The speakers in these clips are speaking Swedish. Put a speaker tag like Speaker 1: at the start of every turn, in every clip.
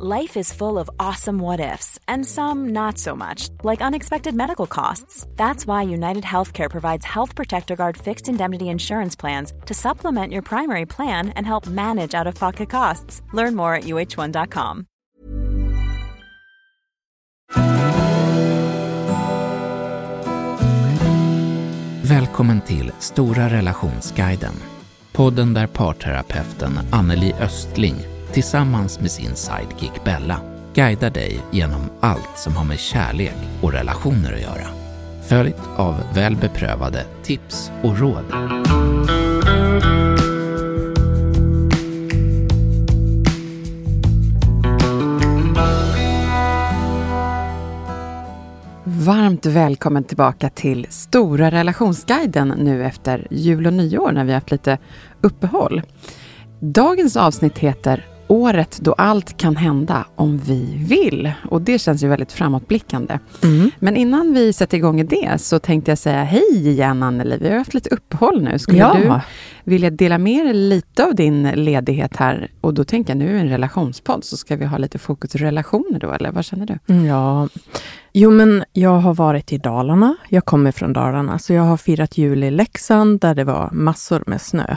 Speaker 1: Life is full of awesome what ifs, and some not so much, like unexpected medical costs. That's why United Healthcare provides Health Protector Guard fixed indemnity insurance plans to supplement your primary plan and help manage out of pocket costs. Learn more at uh1.com.
Speaker 2: Välkommen till Stora relationsguiden. Podden där parterapeuten Anneli Östling tillsammans med sin sidekick Bella guidar dig genom allt som har med kärlek och relationer att göra. Följt av väl beprövade tips och råd.
Speaker 3: Varmt välkommen tillbaka till Stora relationsguiden nu efter jul och nyår när vi har haft lite uppehåll. Dagens avsnitt heter Året då allt kan hända om vi vill. Och det känns ju väldigt framåtblickande.
Speaker 4: Mm.
Speaker 3: Men innan vi sätter igång i det så tänkte jag säga hej igen Anneli. Vi har haft lite uppehåll nu. Skulle
Speaker 4: Ja.
Speaker 3: du vilja dela med dig lite av din ledighet här? Och då tänker jag, nu en relationspodd, så ska vi ha lite fokus på relationer då, eller vad känner du?
Speaker 4: Ja, jo men jag har varit i Dalarna. Jag kommer från Dalarna, så jag har firat jul i Leksand där det var massor med snö.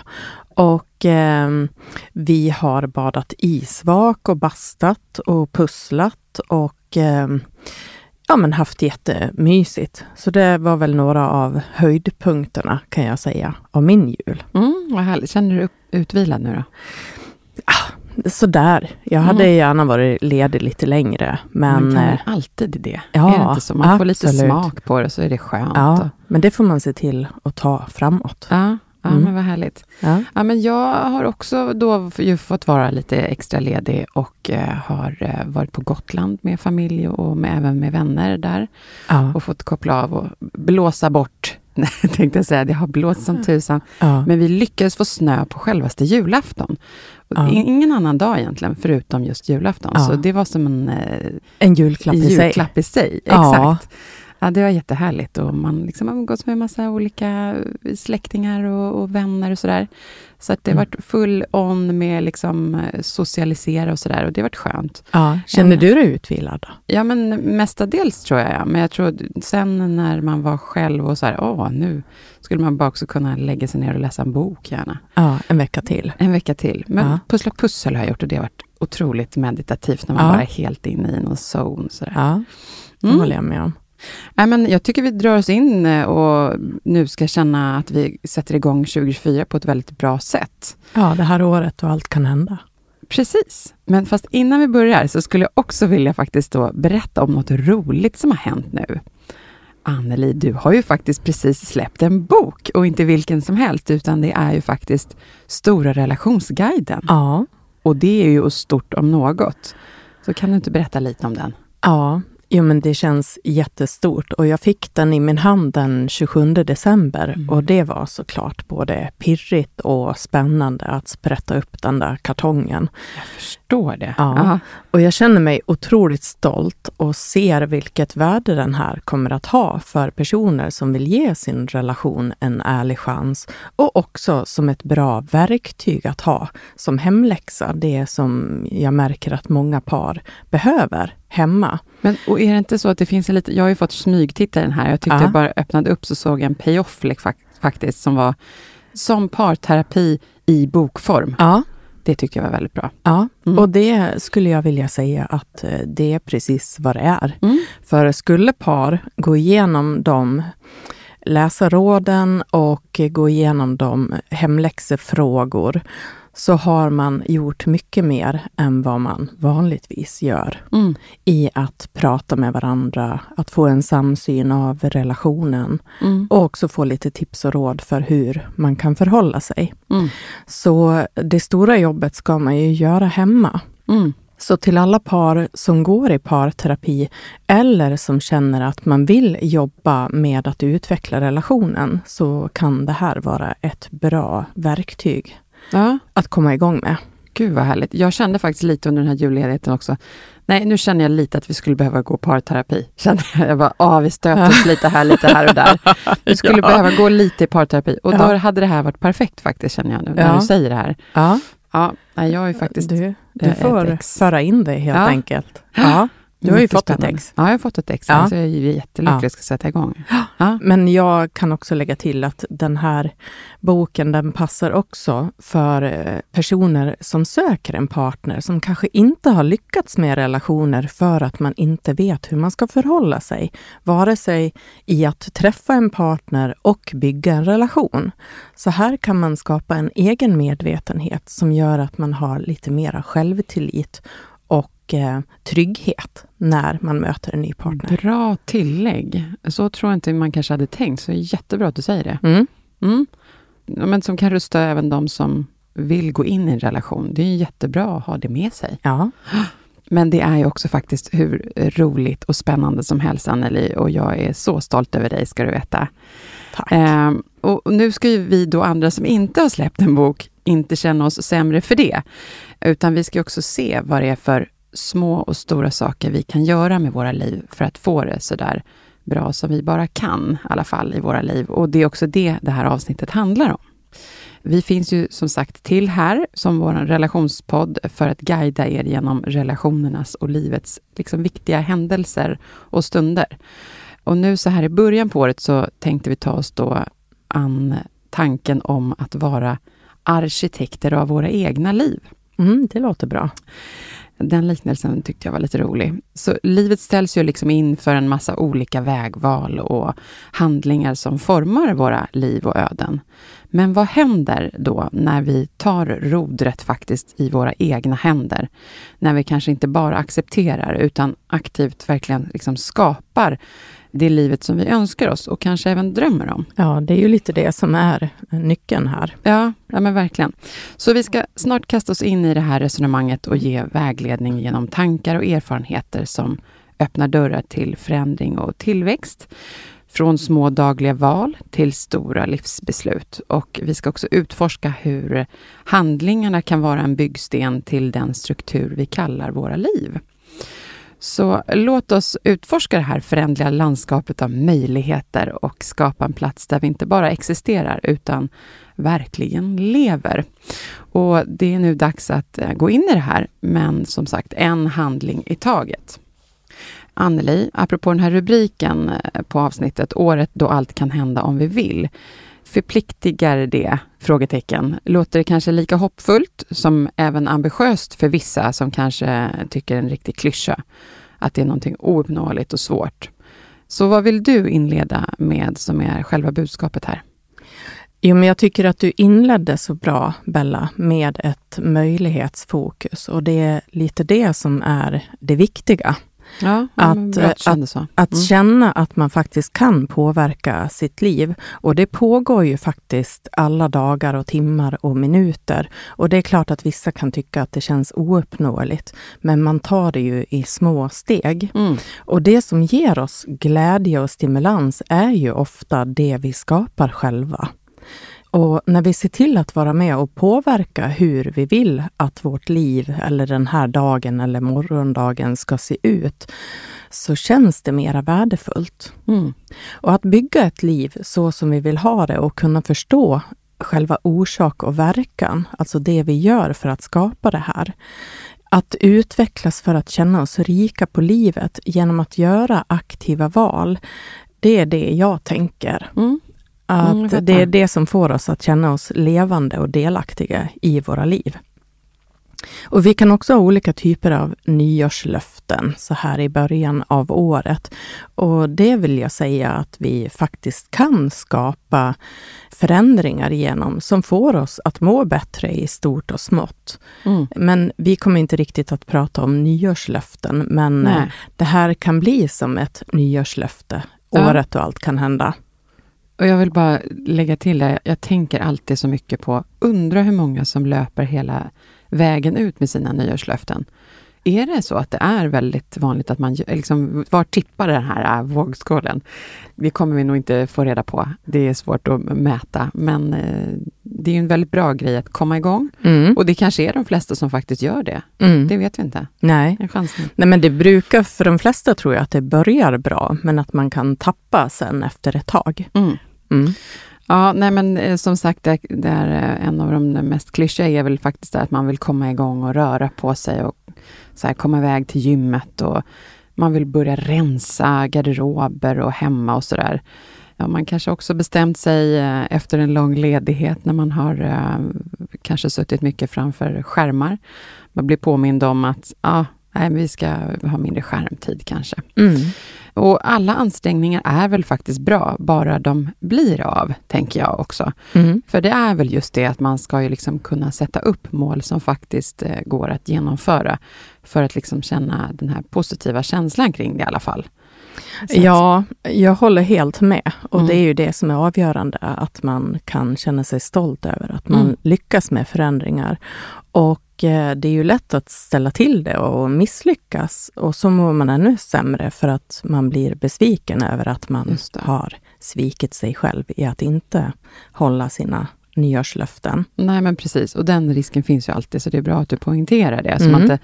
Speaker 4: Och ehm, vi har badat isvak och bastat och pusslat och ehm, ja, men haft jättemysigt. Så det var väl några av höjdpunkterna kan jag säga av min jul.
Speaker 3: Mm, vad härligt. Känner du dig utvilad nu då?
Speaker 4: Sådär. Jag hade
Speaker 3: Mm.
Speaker 4: gärna varit ledig lite längre, men
Speaker 3: man kan
Speaker 4: eh,
Speaker 3: alltid det?
Speaker 4: ja,
Speaker 3: är det inte så? Man får lite
Speaker 4: absolut.
Speaker 3: smak på det så är det skönt.
Speaker 4: ja, men det får man se till att ta framåt.
Speaker 3: ja, ja
Speaker 4: Mm.
Speaker 3: men vad härligt.
Speaker 4: Ja.
Speaker 3: Ja, men jag har också då ju fått vara lite extra ledig och eh, har eh, varit på Gotland med familj och med, även med vänner där
Speaker 4: Ja.
Speaker 3: och fått koppla av och blåsa bort. tänkte jag säga, det har blåst som tusan.
Speaker 4: Ja.
Speaker 3: Men vi lyckades få snö på självaste julafton.
Speaker 4: Ja.
Speaker 3: in- Ingen annan dag egentligen, förutom just julafton.
Speaker 4: Ja.
Speaker 3: Så det var som en eh,
Speaker 4: En julklapp i sig.
Speaker 3: i sig. Exakt. Ja, det var jättehärligt och man liksom har umgåtts med massa olika släktingar och, och vänner och sådär. Så att det har
Speaker 4: Mm.
Speaker 3: varit full on med liksom eh, socialisera och sådär och det har varit skönt.
Speaker 4: Ja. Känner
Speaker 3: Ja.
Speaker 4: du dig utvilad? Då?
Speaker 3: Ja, men mestadels tror jag, ja. Men jag tror sen när man var själv och så här, åh, nu skulle man bara också kunna lägga sig ner och läsa en bok gärna.
Speaker 4: Ja, en vecka till.
Speaker 3: En vecka till. Men
Speaker 4: Ja.
Speaker 3: pussla pussel har jag gjort och det har varit otroligt meditativt när man
Speaker 4: Ja.
Speaker 3: bara är helt inne i någon zone. Sådär.
Speaker 4: Ja, det
Speaker 3: Mm.
Speaker 4: håller jag med om.
Speaker 3: Nej, men jag tycker vi drar oss in eh, och nu ska känna att vi sätter igång 2024 på ett väldigt bra sätt.
Speaker 4: Ja, det här året och allt kan hända.
Speaker 3: Precis. Men fast innan vi börjar så skulle jag också vilja faktiskt då berätta om något roligt som har hänt nu. Anneli, du har ju faktiskt precis släppt en bok och inte vilken som helst, utan det är ju faktiskt Stora relationsguiden.
Speaker 4: Ja,
Speaker 3: Och det är ju stort om något. Så kan du inte berätta lite om den?
Speaker 4: ja. Jo, men det känns jättestort och jag fick den i min hand den 27 december
Speaker 3: Mm.
Speaker 4: och det var såklart både pirrigt och spännande att sprätta upp den där kartongen.
Speaker 3: Jag förstår det.
Speaker 4: Ja. Och jag känner mig otroligt stolt och ser vilket värde den här kommer att ha för personer som vill ge sin relation en ärlig chans och också som ett bra verktyg att ha som hemläxa. Det som jag märker att många par behöver hemma.
Speaker 3: Men och är det inte så att det finns en lite, jag har ju fått smygtitta den här, jag tyckte
Speaker 4: Ja.
Speaker 3: jag bara öppnade upp så såg jag en payoff faktiskt som var som parterapi i bokform.
Speaker 4: Ja,
Speaker 3: Det tyckte jag var väldigt bra.
Speaker 4: ja.
Speaker 3: Mm.
Speaker 4: och det skulle jag vilja säga att eh, det är precis vad det är.
Speaker 3: Mm.
Speaker 4: För skulle par gå igenom de läsa råden och gå igenom de hemläxefrågor så har man gjort mycket mer än vad man vanligtvis gör
Speaker 3: Mm.
Speaker 4: i att prata med varandra, att få en samsyn av relationen
Speaker 3: Mm.
Speaker 4: och också få lite tips och råd för hur man kan förhålla sig.
Speaker 3: Mm.
Speaker 4: Så det stora jobbet ska man ju göra hemma.
Speaker 3: Mm.
Speaker 4: Så till alla par som går i parterapi eller som känner att man vill jobba med att utveckla relationen så kan det här vara ett bra verktyg
Speaker 3: Ja,
Speaker 4: att komma igång med.
Speaker 3: gud vad härligt. Jag kände faktiskt lite under den här julledigheten också. Nej, nu känner jag lite att vi skulle behöva gå parterapi. Kände jag. jag bara, ah, vi stöter oss lite här, lite här och där. Vi skulle
Speaker 4: Ja.
Speaker 3: behöva gå lite i parterapi. Och då
Speaker 4: Ja.
Speaker 3: hade det här varit perfekt faktiskt, känner jag nu, när du säger det här.
Speaker 4: Ja,
Speaker 3: Ja, jag är faktiskt...
Speaker 4: Du, du får
Speaker 3: ex.
Speaker 4: föra in det helt enkelt. Ja, du har ju fått ett ex.
Speaker 3: Ja, jag har fått ett ex.
Speaker 4: Ja.
Speaker 3: Så jag är jättelycklig att ska sätta igång. Ja.
Speaker 4: Men jag kan också lägga till att den här boken, den passar också för eh, personer som söker en partner, som kanske inte har lyckats med relationer för att man inte vet hur man ska förhålla sig. Vare sig i att träffa en partner och bygga en relation. Så här kan man skapa en egen medvetenhet som gör att man har lite mera självtillit och eh, trygghet när man möter en ny partner.
Speaker 3: Bra tillägg. Så tror jag inte man kanske hade tänkt, så det är jättebra att du säger det.
Speaker 4: Mm.
Speaker 3: Mm. Men som kan rusta även de som vill gå in i en relation. Det är jättebra att ha det med sig.
Speaker 4: Ja.
Speaker 3: Men det är ju också faktiskt hur roligt och spännande som helst, Anneli, och jag är så stolt över dig, ska du veta.
Speaker 4: Tack.
Speaker 3: Och och nu ska ju vi då andra som inte har släppt en bok inte känna oss sämre för det, utan vi ska också se vad det är för små och stora saker vi kan göra med våra liv för att få det så där bra som vi bara kan, i alla fall i våra liv. Och det är också det det här avsnittet handlar om. Vi finns ju som sagt till här som vår relationspodd för att guida er genom relationernas och livets liksom, viktiga händelser och stunder. Och nu så här i början på året så tänkte vi ta oss då an tanken om att vara arkitekter av våra egna liv.
Speaker 4: Mm, det låter bra.
Speaker 3: Den liknelsen tyckte jag var lite rolig. Så livet ställs ju liksom inför en massa olika vägval och handlingar som formar våra liv och öden. Men vad händer då när vi tar rodret faktiskt i våra egna händer? När vi kanske inte bara accepterar utan aktivt verkligen liksom skapar det livet som vi önskar oss och kanske även drömmer om.
Speaker 4: Ja, det är ju lite det som är nyckeln här.
Speaker 3: Ja, ja men verkligen. Så vi ska snart kasta oss in i det här resonemanget och ge vägledning genom tankar och erfarenheter som öppnar dörrar till förändring och tillväxt. Från små dagliga val till stora livsbeslut. Och vi ska också utforska hur handlingarna kan vara en byggsten till den struktur vi kallar våra liv. Så låt oss utforska det här förändliga landskapet av möjligheter och skapa en plats där vi inte bara existerar utan verkligen lever. Och det är nu dags att eh, gå in i det här, men som sagt, en handling i taget. Anneli, apropå den här rubriken eh, på avsnittet, året då allt kan hända om vi vill. Förpliktigar det? Frågetecken. Låter det kanske lika hoppfullt som även ambitiöst för vissa som kanske tycker en riktig klyscha, att det är någonting ouppnåeligt och svårt. Så vad vill du inleda med som är själva budskapet här?
Speaker 4: Jo, men jag tycker att du inledde så bra, Bella, med ett möjlighetsfokus. Och det är lite det som är det viktiga.
Speaker 3: Ja,
Speaker 4: Att,
Speaker 3: att
Speaker 4: eh. Att
Speaker 3: Mm.
Speaker 4: känna att man faktiskt kan påverka sitt liv. Och det pågår ju faktiskt alla dagar och timmar och minuter. Och det är klart att vissa kan tycka att det känns ouppnåeligt. Men man tar det ju i små steg.
Speaker 3: Mm.
Speaker 4: Och det som ger oss glädje och stimulans är ju ofta det vi skapar själva. Och när vi ser till att vara med och påverka hur vi vill att vårt liv eller den här dagen eller morgondagen ska se ut, så känns det mera värdefullt.
Speaker 3: Mm.
Speaker 4: Och att bygga ett liv så som vi vill ha det och kunna förstå själva orsak och verkan, alltså det vi gör för att skapa det här. Att utvecklas för att känna oss rika på livet genom att göra aktiva val, det är det jag tänker.
Speaker 3: Mm. Mm,
Speaker 4: Att
Speaker 3: fattar.
Speaker 4: det är det som får oss att känna oss levande och delaktiga i våra liv. Och vi kan också ha olika typer av nyårslöften så här i början av året. Och det vill jag säga att vi faktiskt kan skapa förändringar genom som får oss att må bättre i stort och smått.
Speaker 3: Mm.
Speaker 4: Men vi kommer inte riktigt att prata om nyårslöften, men
Speaker 3: Nej.
Speaker 4: eh, det här kan bli som ett nyårslöfte. Året och allt kan hända.
Speaker 3: Och jag vill bara lägga till det, jag tänker alltid så mycket på, undra hur många som löper hela vägen ut med sina nyårslöften. Är det så att det är väldigt vanligt att man, liksom, var tippar den här äh, vågskålen? Det kommer vi nog inte få reda på. Det är svårt att mäta, men eh, det är en väldigt bra grej att komma igång.
Speaker 4: Mm.
Speaker 3: Och det kanske är de flesta som faktiskt gör det.
Speaker 4: Mm.
Speaker 3: Det vet vi inte.
Speaker 4: Nej. Nej, men det brukar för de flesta tror jag att det börjar bra, men att man kan tappa sen efter ett tag.
Speaker 3: Mm.
Speaker 4: Mm.
Speaker 3: Ja, nej men eh, som sagt, det, det är eh, en av de mest klyschiga är väl faktiskt att man vill komma igång och röra på sig och så här, komma iväg till gymmet och man vill börja rensa garderober och hemma och sådär. Ja, man kanske också bestämt sig eh, efter en lång ledighet när man har kanske suttit mycket framför skärmar. Man blir påmind om att ah, nej, vi ska ha mindre skärmtid kanske.
Speaker 4: Mm.
Speaker 3: Och alla ansträngningar är väl faktiskt bra, bara de blir av, tänker jag också.
Speaker 4: Mm.
Speaker 3: För det är väl just det att man ska ju liksom kunna sätta upp mål som faktiskt eh, går att genomföra, för att liksom känna den här positiva känslan kring det i alla fall. Att-
Speaker 4: Ja, jag håller helt med. Och
Speaker 3: Mm.
Speaker 4: det är ju det som är avgörande, att man kan känna sig stolt över att man
Speaker 3: Mm.
Speaker 4: lyckas med förändringar. Och eh, det är ju lätt att ställa till det och misslyckas. Och så mår man ännu sämre för att man blir besviken över att man
Speaker 3: det.
Speaker 4: har svikit sig själv i att inte hålla sina nyårslöften.
Speaker 3: Nej, men precis. Och den risken finns ju alltid, så det är bra att du poängterar det. Så
Speaker 4: Mm.
Speaker 3: man inte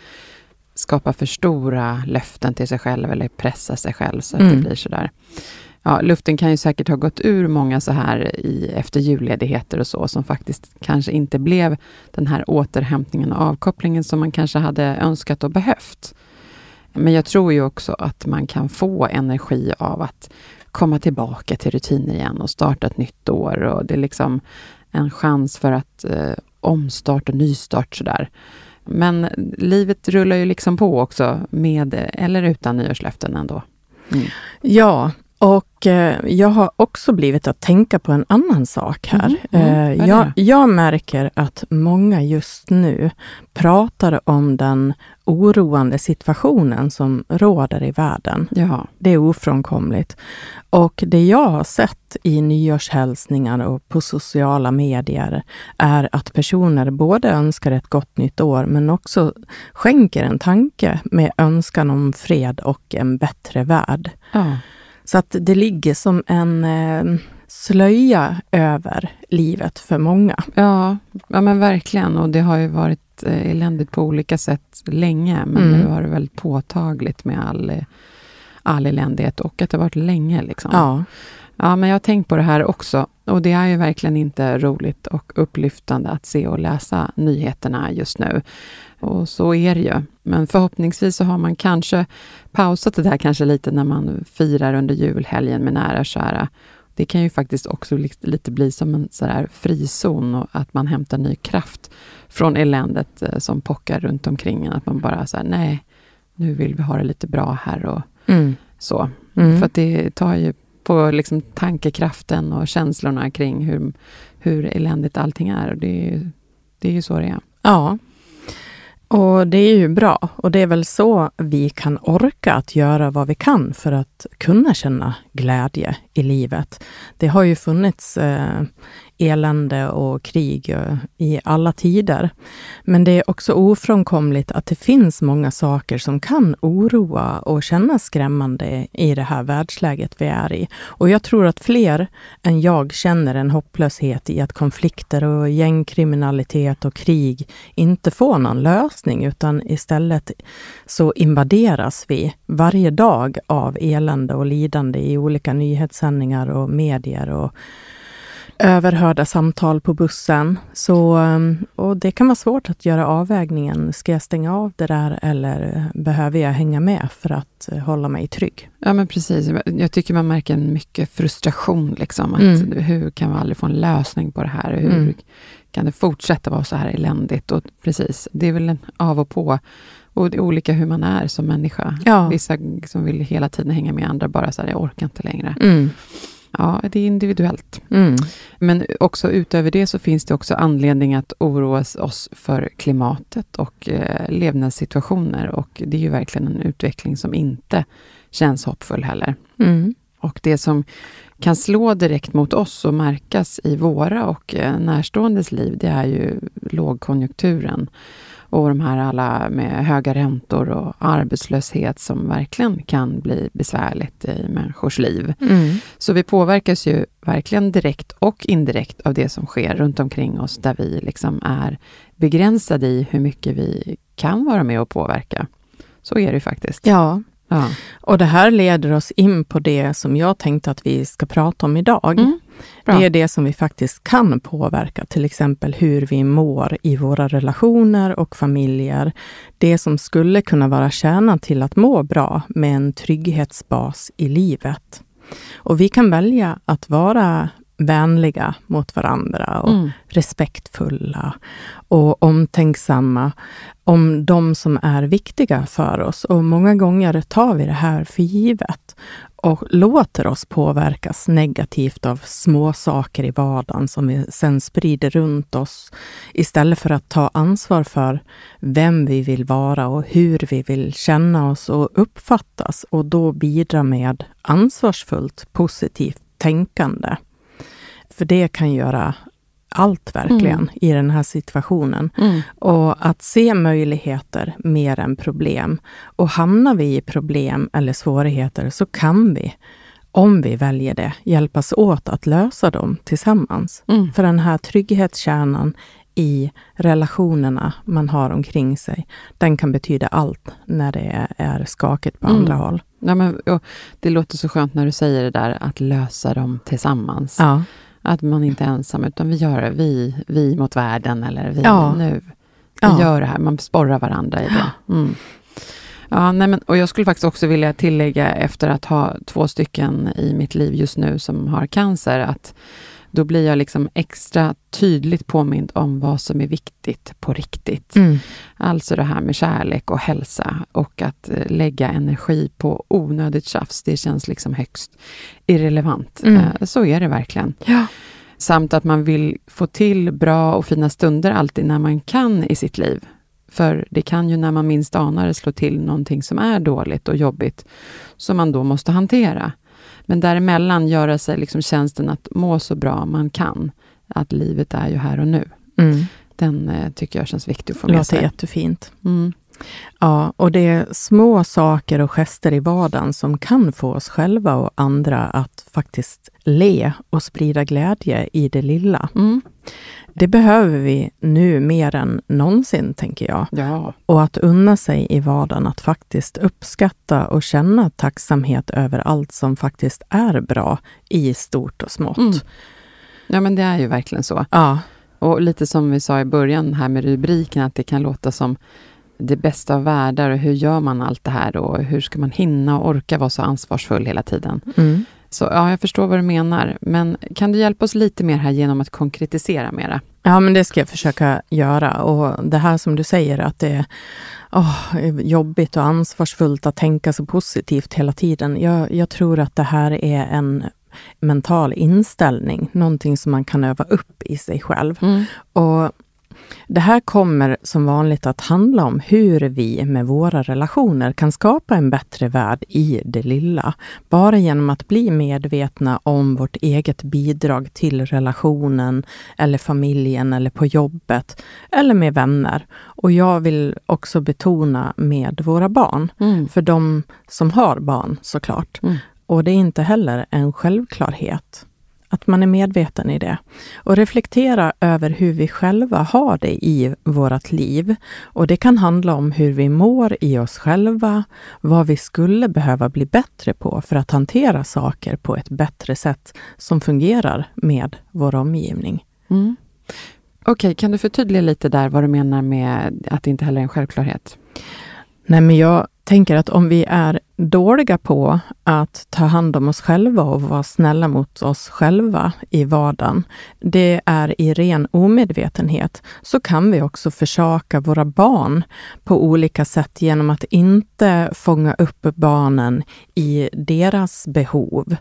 Speaker 3: skapar för stora löften till sig själv eller pressar sig själv så att
Speaker 4: Mm.
Speaker 3: det blir sådär. Ja, luften kan ju säkert ha gått ur många så här i, efter julledigheter och så, som faktiskt kanske inte blev den här återhämtningen och avkopplingen som man kanske hade önskat och behövt. Men jag tror ju också att man kan få energi av att komma tillbaka till rutiner igen och starta ett nytt år. Och det är liksom en chans för att eh, omstart och nystart sådär. Men livet rullar ju liksom på också, med eller utan nyårslöften ändå. Mm.
Speaker 4: Ja, och eh, jag har också blivit att tänka på en annan sak här.
Speaker 3: Mm. Är
Speaker 4: Eh, jag, jag märker att många just nu pratar om den oroande situationen som råder i världen.
Speaker 3: Ja,
Speaker 4: Det är ofrånkomligt. Och det jag har sett i nyårshälsningar och på sociala medier är att personer både önskar ett gott nytt år, men också skänker en tanke med önskan om fred och en bättre värld.
Speaker 3: ja.
Speaker 4: Så att det ligger som en eh, slöja över livet för många.
Speaker 3: Ja, ja men verkligen. Och det har ju varit eh, eländigt på olika sätt länge, men
Speaker 4: Mm.
Speaker 3: nu har det väldigt påtagligt med all, all eländighet och att det har varit länge. Liksom.
Speaker 4: Ja.
Speaker 3: Ja, men jag har tänkt på det här också. Och det är ju verkligen inte roligt och upplyftande att se och läsa nyheterna just nu. Och så är det ju. Men förhoppningsvis så har man kanske pausat det där kanske lite när man firar under julhelgen med nära och kära. Det kan ju faktiskt också li- lite bli som en sådär frizon och att man hämtar ny kraft från eländet eh, som pockar runt omkring en. Att man bara säger nej, nu vill vi ha det lite bra här och
Speaker 4: Mm.
Speaker 3: så.
Speaker 4: Mm.
Speaker 3: För att det tar ju på liksom tankekraften och känslorna kring hur, hur eländigt allting är. Och det, är ju, det är ju så det är.
Speaker 4: Ja. Och det är ju bra. Och det är väl så vi kan orka att göra vad vi kan för att kunna känna glädje i livet. Det har ju funnits eh, elände och krig eh, i alla tider. Men det är också ofrånkomligt att det finns många saker som kan oroa och kännas skrämmande i det här världsläget vi är i. Och jag tror att fler än jag känner en hopplöshet i att konflikter och gängkriminalitet och krig inte får någon lösning, utan istället så invaderas vi varje dag av elände och lidande i olika nyhetssändningar och medier och överhörda samtal på bussen. Så, um, och det kan vara svårt att göra avvägningen. Ska jag stänga av det där eller behöver jag hänga med för att eh, hålla mig trygg?
Speaker 3: Ja, men precis. Jag tycker man märker en mycket frustration. Liksom, att
Speaker 4: Mm.
Speaker 3: Hur kan vi aldrig få en lösning på det här? Hur
Speaker 4: Mm.
Speaker 3: kan det fortsätta vara så här eländigt? Och precis, det är väl en av och på. Och det är olika hur man är som människa.
Speaker 4: Ja.
Speaker 3: Vissa som vill hela tiden hänga med, andra bara så här, jag orkar inte längre.
Speaker 4: Mm.
Speaker 3: Ja, det är individuellt.
Speaker 4: Mm.
Speaker 3: Men också utöver det så finns det också anledning att oroa oss för klimatet och eh, levnadssituationer. Och det är ju verkligen en utveckling som inte känns hoppfull heller.
Speaker 4: Mm.
Speaker 3: Och det som kan slå direkt mot oss och märkas i våra och eh, närståendes liv, det är ju lågkonjunkturen. Och de här alla med höga räntor och arbetslöshet som verkligen kan bli besvärligt i människors liv.
Speaker 4: Mm.
Speaker 3: Så vi påverkas ju verkligen direkt och indirekt av det som sker runt omkring oss, där vi liksom är begränsade i hur mycket vi kan vara med och påverka. Så är det ju faktiskt.
Speaker 4: Ja,
Speaker 3: Ja.
Speaker 4: och det här leder oss in på det som jag tänkte att vi ska prata om idag.
Speaker 3: Mm. Bra.
Speaker 4: Det är det som vi faktiskt kan påverka, till exempel hur vi mår i våra relationer och familjer. Det som skulle kunna vara kärnan till att må bra med en trygghetsbas i livet. Och vi kan välja att vara vänliga mot varandra och
Speaker 3: Mm.
Speaker 4: respektfulla och omtänksamma om de som är viktiga för oss. Och många gånger tar vi det här för givet och låter oss påverkas negativt av små saker i vardagen som vi sen sprider runt oss istället för att ta ansvar för vem vi vill vara och hur vi vill känna oss och uppfattas och då bidra med ansvarsfullt positivt tänkande. För det kan göra allt verkligen
Speaker 3: Mm.
Speaker 4: i den här situationen.
Speaker 3: Mm.
Speaker 4: Och att se möjligheter mer än problem. Och hamnar vi i problem eller svårigheter så kan vi, om vi väljer det, hjälpas åt att lösa dem tillsammans.
Speaker 3: Mm.
Speaker 4: För den här trygghetskärnan i relationerna man har omkring sig, den kan betyda allt när det är skakigt på
Speaker 3: Mm.
Speaker 4: andra håll.
Speaker 3: Ja, men, det låter så skönt när du säger det där, att lösa dem tillsammans.
Speaker 4: Ja.
Speaker 3: Att man inte är ensam, utan vi gör det, vi, vi mot världen, eller vi
Speaker 4: Ja.
Speaker 3: nu. Vi
Speaker 4: Ja.
Speaker 3: gör det här, man sporrar varandra i det. Mm. Ja, nej men, och jag skulle faktiskt också vilja tillägga, efter att ha två stycken i mitt liv just nu som har cancer, att då blir jag liksom extra tydligt påmind om vad som är viktigt på riktigt.
Speaker 4: Mm.
Speaker 3: Alltså det här med kärlek och hälsa och att eh, lägga energi på onödigt tjafs, det känns liksom högst irrelevant.
Speaker 4: Mm.
Speaker 3: Eh, Så är det verkligen.
Speaker 4: Ja.
Speaker 3: Samt att man vill få till bra och fina stunder alltid när man kan i sitt liv. För det kan ju när man minst anar det slå till någonting som är dåligt och jobbigt, som man då måste hantera. Men däremellan göra sig liksom tjänsten att må så bra man kan. Att livet är ju här och nu.
Speaker 4: Mm.
Speaker 3: Den eh, tycker jag känns viktig att få
Speaker 4: Det
Speaker 3: med
Speaker 4: låter
Speaker 3: sig.
Speaker 4: jättefint.
Speaker 3: Mm.
Speaker 4: Ja, och det är små saker och gester i vardagen som kan få oss själva och andra att faktiskt le och sprida glädje i det lilla.
Speaker 3: Mm.
Speaker 4: Det behöver vi nu mer än någonsin, tänker jag.
Speaker 3: Ja.
Speaker 4: Och att unna sig i vardagen att faktiskt uppskatta och känna tacksamhet över allt som faktiskt är bra i stort och smått.
Speaker 3: Mm. ja, men det är ju verkligen så.
Speaker 4: Ja,
Speaker 3: Och lite som vi sa i början här med rubriken, att det kan låta som det bästa av världar och hur gör man allt det här då? Hur ska man hinna och orka vara så ansvarsfull hela tiden?
Speaker 4: mm.
Speaker 3: Så ja, jag förstår vad du menar, men kan du hjälpa oss lite mer här genom att konkretisera mera?
Speaker 4: Ja, men det ska jag försöka göra. Och det här som du säger, att det är åh, jobbigt och ansvarsfullt att tänka så positivt hela tiden. Jag, jag tror att det här är en mental inställning, någonting som man kan öva upp i sig själv. Och det här kommer som vanligt att handla om hur vi med våra relationer kan skapa en bättre värld i det lilla. Bara genom att bli medvetna om vårt eget bidrag till relationen eller familjen eller på jobbet eller med vänner. Och jag vill också betona med våra barn,
Speaker 3: Mm.
Speaker 4: för de som har barn såklart.
Speaker 3: Mm.
Speaker 4: Och det är inte heller en självklarhet att man är medveten i det. Och reflektera över hur vi själva har det i vårt liv. Och det kan handla om hur vi mår i oss själva, vad vi skulle behöva bli bättre på för att hantera saker på ett bättre sätt som fungerar med vår omgivning.
Speaker 3: Mm. Okej, kan du förtydliga lite där vad du menar med att det inte heller är en självklarhet?
Speaker 4: Nej, men jag tänker att om vi är dåliga på att ta hand om oss själva och vara snälla mot oss själva i vardagen, det är i ren omedvetenhet, så kan vi också försaka våra barn på olika sätt genom att inte fånga upp barnen i deras behov.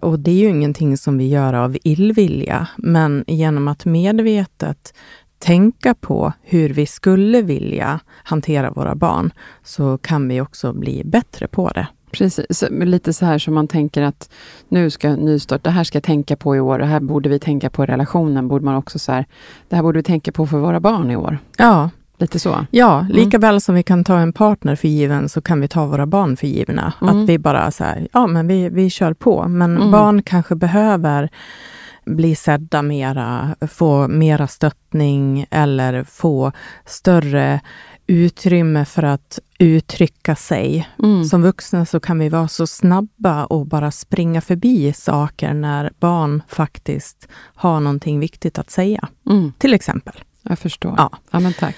Speaker 4: Och det är ju ingenting som vi gör av illvilja, men genom att medvetet tänka på hur vi skulle vilja hantera våra barn, så kan vi också bli bättre på det.
Speaker 3: Precis, lite så här som man tänker att nu ska nystart, det här ska jag tänka på i år, det här borde vi tänka på i relationen, borde man också så här, det här borde vi tänka på för våra barn i år.
Speaker 4: Ja,
Speaker 3: Lite så.
Speaker 4: ja lika väl som vi kan ta en partner för given, så kan vi ta våra barn för givna.
Speaker 3: Mm.
Speaker 4: Att vi bara så här, ja men vi, vi kör på. Men
Speaker 3: Mm.
Speaker 4: barn kanske behöver bli sedda mera, få mera stöttning eller få större utrymme för att uttrycka sig.
Speaker 3: Mm.
Speaker 4: Som vuxna så kan vi vara så snabba och bara springa förbi saker när barn faktiskt har någonting viktigt att säga.
Speaker 3: Mm.
Speaker 4: Till exempel.
Speaker 3: Jag förstår.
Speaker 4: Ja.
Speaker 3: ja, men tack.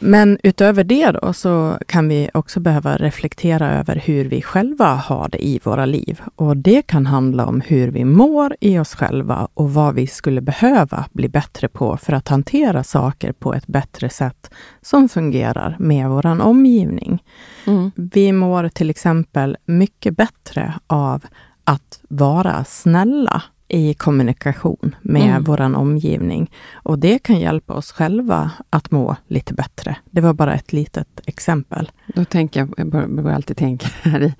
Speaker 4: Men utöver det då så kan vi också behöva reflektera över hur vi själva har det i våra liv. Och det kan handla om hur vi mår i oss själva och vad vi skulle behöva bli bättre på för att hantera saker på ett bättre sätt som fungerar med vår omgivning.
Speaker 3: Mm.
Speaker 4: Vi mår till exempel mycket bättre av att vara snälla i kommunikation med
Speaker 3: Mm.
Speaker 4: vår omgivning. Och det kan hjälpa oss själva att må lite bättre. Det var bara ett litet exempel.
Speaker 3: Då tänker jag, jag bör- börjar alltid tänka här i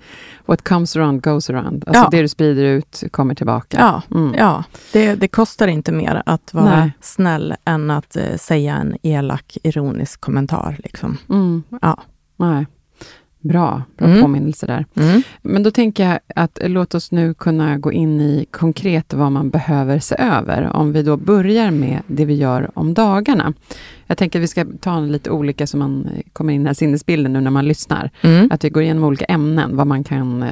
Speaker 3: What comes around goes around. Alltså
Speaker 4: Ja.
Speaker 3: det du sprider ut kommer tillbaka.
Speaker 4: Ja,
Speaker 3: Mm.
Speaker 4: ja det, det kostar inte mer att vara
Speaker 3: Nej.
Speaker 4: snäll än att eh, säga en elak, ironisk kommentar. Liksom.
Speaker 3: Mm.
Speaker 4: Ja.
Speaker 3: Nej. Bra, bra
Speaker 4: Mm.
Speaker 3: påminnelse där.
Speaker 4: Mm.
Speaker 3: Men då tänker jag att låt oss nu kunna gå in i konkret vad man behöver se över. Om vi då börjar med det vi gör om dagarna. Jag tänker att vi ska ta lite olika så man eh, kommer in i den här sinnesbilden nu när man lyssnar.
Speaker 4: Mm.
Speaker 3: Att vi går igenom olika ämnen, vad man kan eh,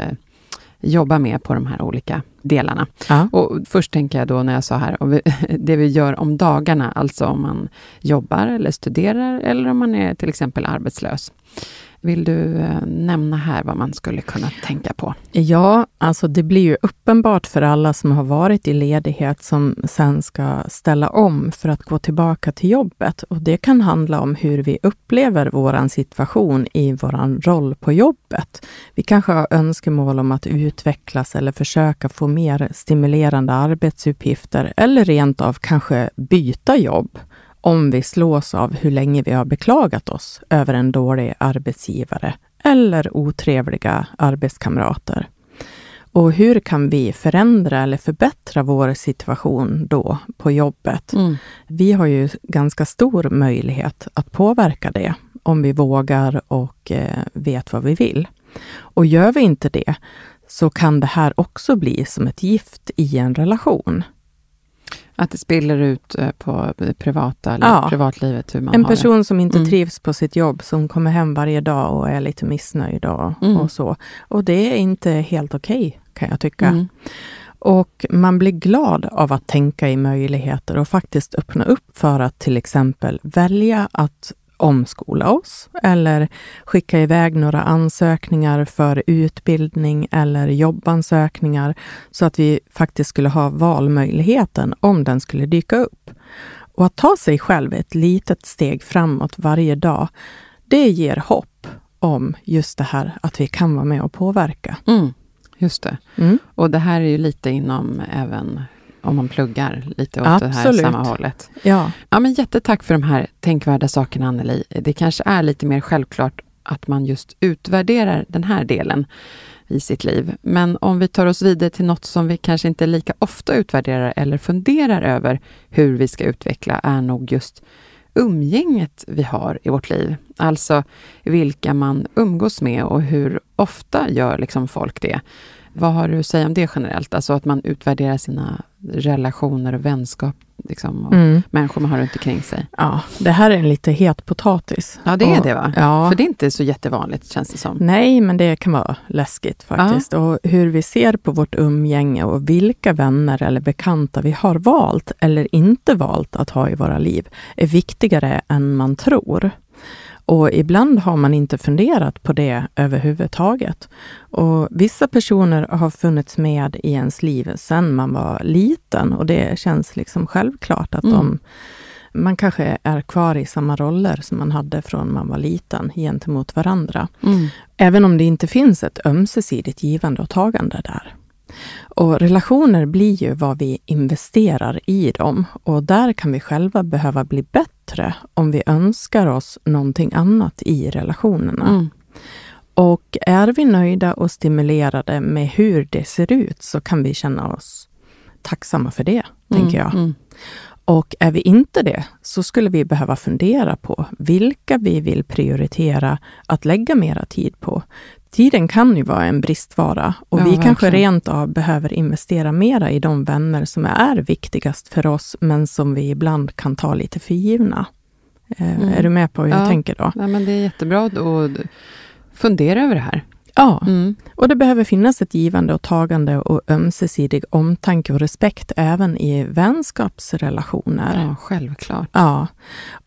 Speaker 3: jobba med på de här olika delarna.
Speaker 4: Ja.
Speaker 3: Och först tänker jag då när jag sa här, om vi, det vi gör om dagarna, alltså om man jobbar eller studerar eller om man är till exempel arbetslös. Vill du eh, nämna här vad man skulle kunna tänka på?
Speaker 4: Ja, alltså det blir ju uppenbart för alla som har varit i ledighet som sen ska ställa om för att gå tillbaka till jobbet. Och det kan handla om hur vi upplever vår situation i vår roll på jobbet. Vi kanske har önskemål om att utvecklas eller försöka få mer stimulerande arbetsuppgifter eller rent av kanske byta jobb om vi slås av hur länge vi har beklagat oss över en dålig arbetsgivare eller otrevliga arbetskamrater. Och hur kan vi förändra eller förbättra vår situation då på jobbet?
Speaker 3: Mm.
Speaker 4: Vi har ju ganska stor möjlighet att påverka det om vi vågar och eh, vet vad vi vill. Och gör vi inte det så kan det här också bli som ett gift i en relation.
Speaker 3: Att det spiller ut eh, på privata eller
Speaker 4: Ja.
Speaker 3: privatlivet, hur man
Speaker 4: En
Speaker 3: har det.
Speaker 4: person som inte
Speaker 3: Mm.
Speaker 4: trivs på sitt jobb, som kommer hem varje dag och är lite missnöjd och,
Speaker 3: Mm.
Speaker 4: och så. Och det är inte helt okej, kan jag tycka.
Speaker 3: Mm.
Speaker 4: Och man blir glad av att tänka i möjligheter och faktiskt öppna upp för att till exempel välja att omskola oss eller skicka iväg några ansökningar för utbildning eller jobbansökningar så att vi faktiskt skulle ha valmöjligheten om den skulle dyka upp. Och att ta sig själv ett litet steg framåt varje dag, det ger hopp om just det här att vi kan vara med och påverka.
Speaker 3: Mm. Just det.
Speaker 4: Mm.
Speaker 3: Och det här är ju lite inom även om man pluggar lite åt det här
Speaker 4: Absolut.
Speaker 3: samma hållet.
Speaker 4: Ja.
Speaker 3: Ja, men jättetack för de här tänkvärda sakerna, Anneli. Det kanske är lite mer självklart att man just utvärderar den här delen i sitt liv. Men om vi tar oss vidare till något som vi kanske inte lika ofta utvärderar eller funderar över hur vi ska utveckla, är nog just umgänget vi har i vårt liv. Alltså vilka man umgås med och hur ofta gör liksom folk det. Vad har du att säga om det generellt? Alltså att man utvärderar sina relationer och vänskap, liksom, och
Speaker 4: Mm.
Speaker 3: människor man har runt omkring sig.
Speaker 4: ja, det här är en lite het potatis.
Speaker 3: Ja, det är
Speaker 4: Och-
Speaker 3: det va?
Speaker 4: Ja.
Speaker 3: För det är inte så jättevanligt känns det som.
Speaker 4: Nej, men det kan vara läskigt faktiskt. Och hur vi ser på vårt umgänge och vilka vänner eller bekanta vi har valt eller inte valt att ha i våra liv är viktigare än man tror. Och ibland har man inte funderat på det överhuvudtaget. Och vissa personer har funnits med i ens liv sedan man var liten och det känns liksom självklart att
Speaker 3: Mm.
Speaker 4: de man kanske är kvar i samma roller som man hade från man var liten gentemot varandra.
Speaker 3: Mm.
Speaker 4: Även om det inte finns ett ömsesidigt givande och tagande där. Och relationer blir ju vad vi investerar i dem och där kan vi själva behöva bli bättre om vi önskar oss någonting annat i relationerna.
Speaker 3: Mm.
Speaker 4: Och är vi nöjda och stimulerade med hur det ser ut så kan vi känna oss tacksamma för det, tänker jag.
Speaker 3: Mm.
Speaker 4: Och är vi inte det, så skulle vi behöva fundera på vilka vi vill prioritera att lägga mera tid på. Tiden kan ju vara en bristvara och
Speaker 3: Ja,
Speaker 4: vi kanske
Speaker 3: verkligen.
Speaker 4: rent av behöver investera mera i de vänner som är viktigast för oss, men som vi ibland kan ta lite för givna. Eh, mm. Är du med på hur ja. jag tänker då?
Speaker 3: Ja, men det är jättebra att fundera över det här.
Speaker 4: Ja, mm. och det behöver finnas ett givande och tagande och ömsesidig omtanke och respekt även i vänskapsrelationer.
Speaker 3: Ja, självklart.
Speaker 4: Ja,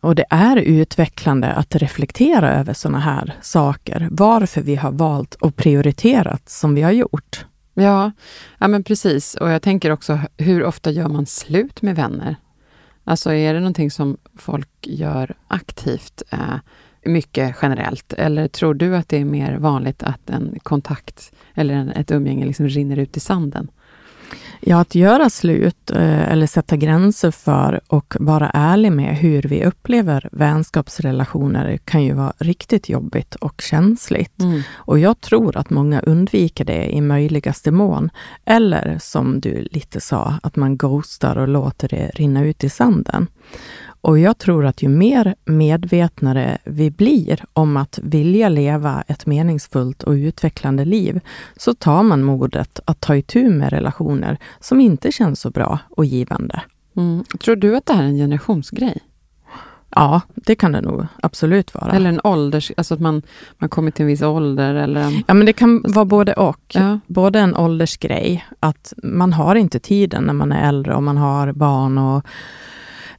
Speaker 4: och det är utvecklande att reflektera över sådana här saker. Varför vi har valt och prioriterat som vi har gjort.
Speaker 3: Ja, ja men precis. Och jag tänker också, hur ofta gör man slut med vänner? Alltså är det någonting som folk gör aktivt? Eh, mycket generellt? Eller tror du att det är mer vanligt att en kontakt eller en, ett umgänge liksom rinner ut i sanden?
Speaker 4: Ja, att göra slut eh, eller sätta gränser för och vara ärlig med hur vi upplever vänskapsrelationer kan ju vara riktigt jobbigt och känsligt. Mm. Och jag tror att många undviker det i möjligaste mån. Eller som du lite sa, att man ghostar och låter det rinna ut i sanden. Och jag tror att ju mer medvetnare vi blir om att vilja leva ett meningsfullt och utvecklande liv, så tar man modet att ta itu med relationer som inte känns så bra och givande.
Speaker 3: Mm. Tror du att det här är en generationsgrej?
Speaker 4: Ja, det kan det nog absolut vara.
Speaker 3: Eller en ålders... Alltså att man, man kommer till en viss ålder eller... En...
Speaker 4: Ja, men det kan vara både och. Ja. Både en åldersgrej, att man har inte tiden när man är äldre och man har barn och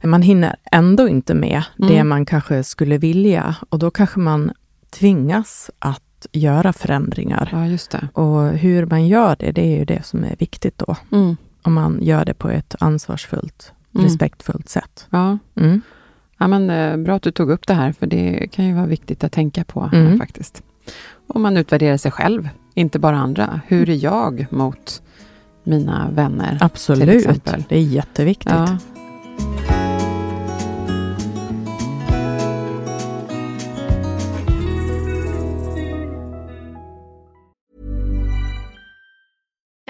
Speaker 4: man hinner ändå inte med mm. det man kanske skulle vilja och då kanske man tvingas att göra förändringar.
Speaker 3: Ja, just det.
Speaker 4: Och hur man gör det, det är ju det som är viktigt då. Mm. Om man gör det på ett ansvarsfullt, mm. respektfullt sätt.
Speaker 3: Ja. Mm. Ja, men, eh, bra att du tog upp det här, för det kan ju vara viktigt att tänka på här, mm. faktiskt. Om man utvärderar sig själv, inte bara andra. Hur är jag mot mina vänner?
Speaker 4: Absolut, det är jätteviktigt. Ja.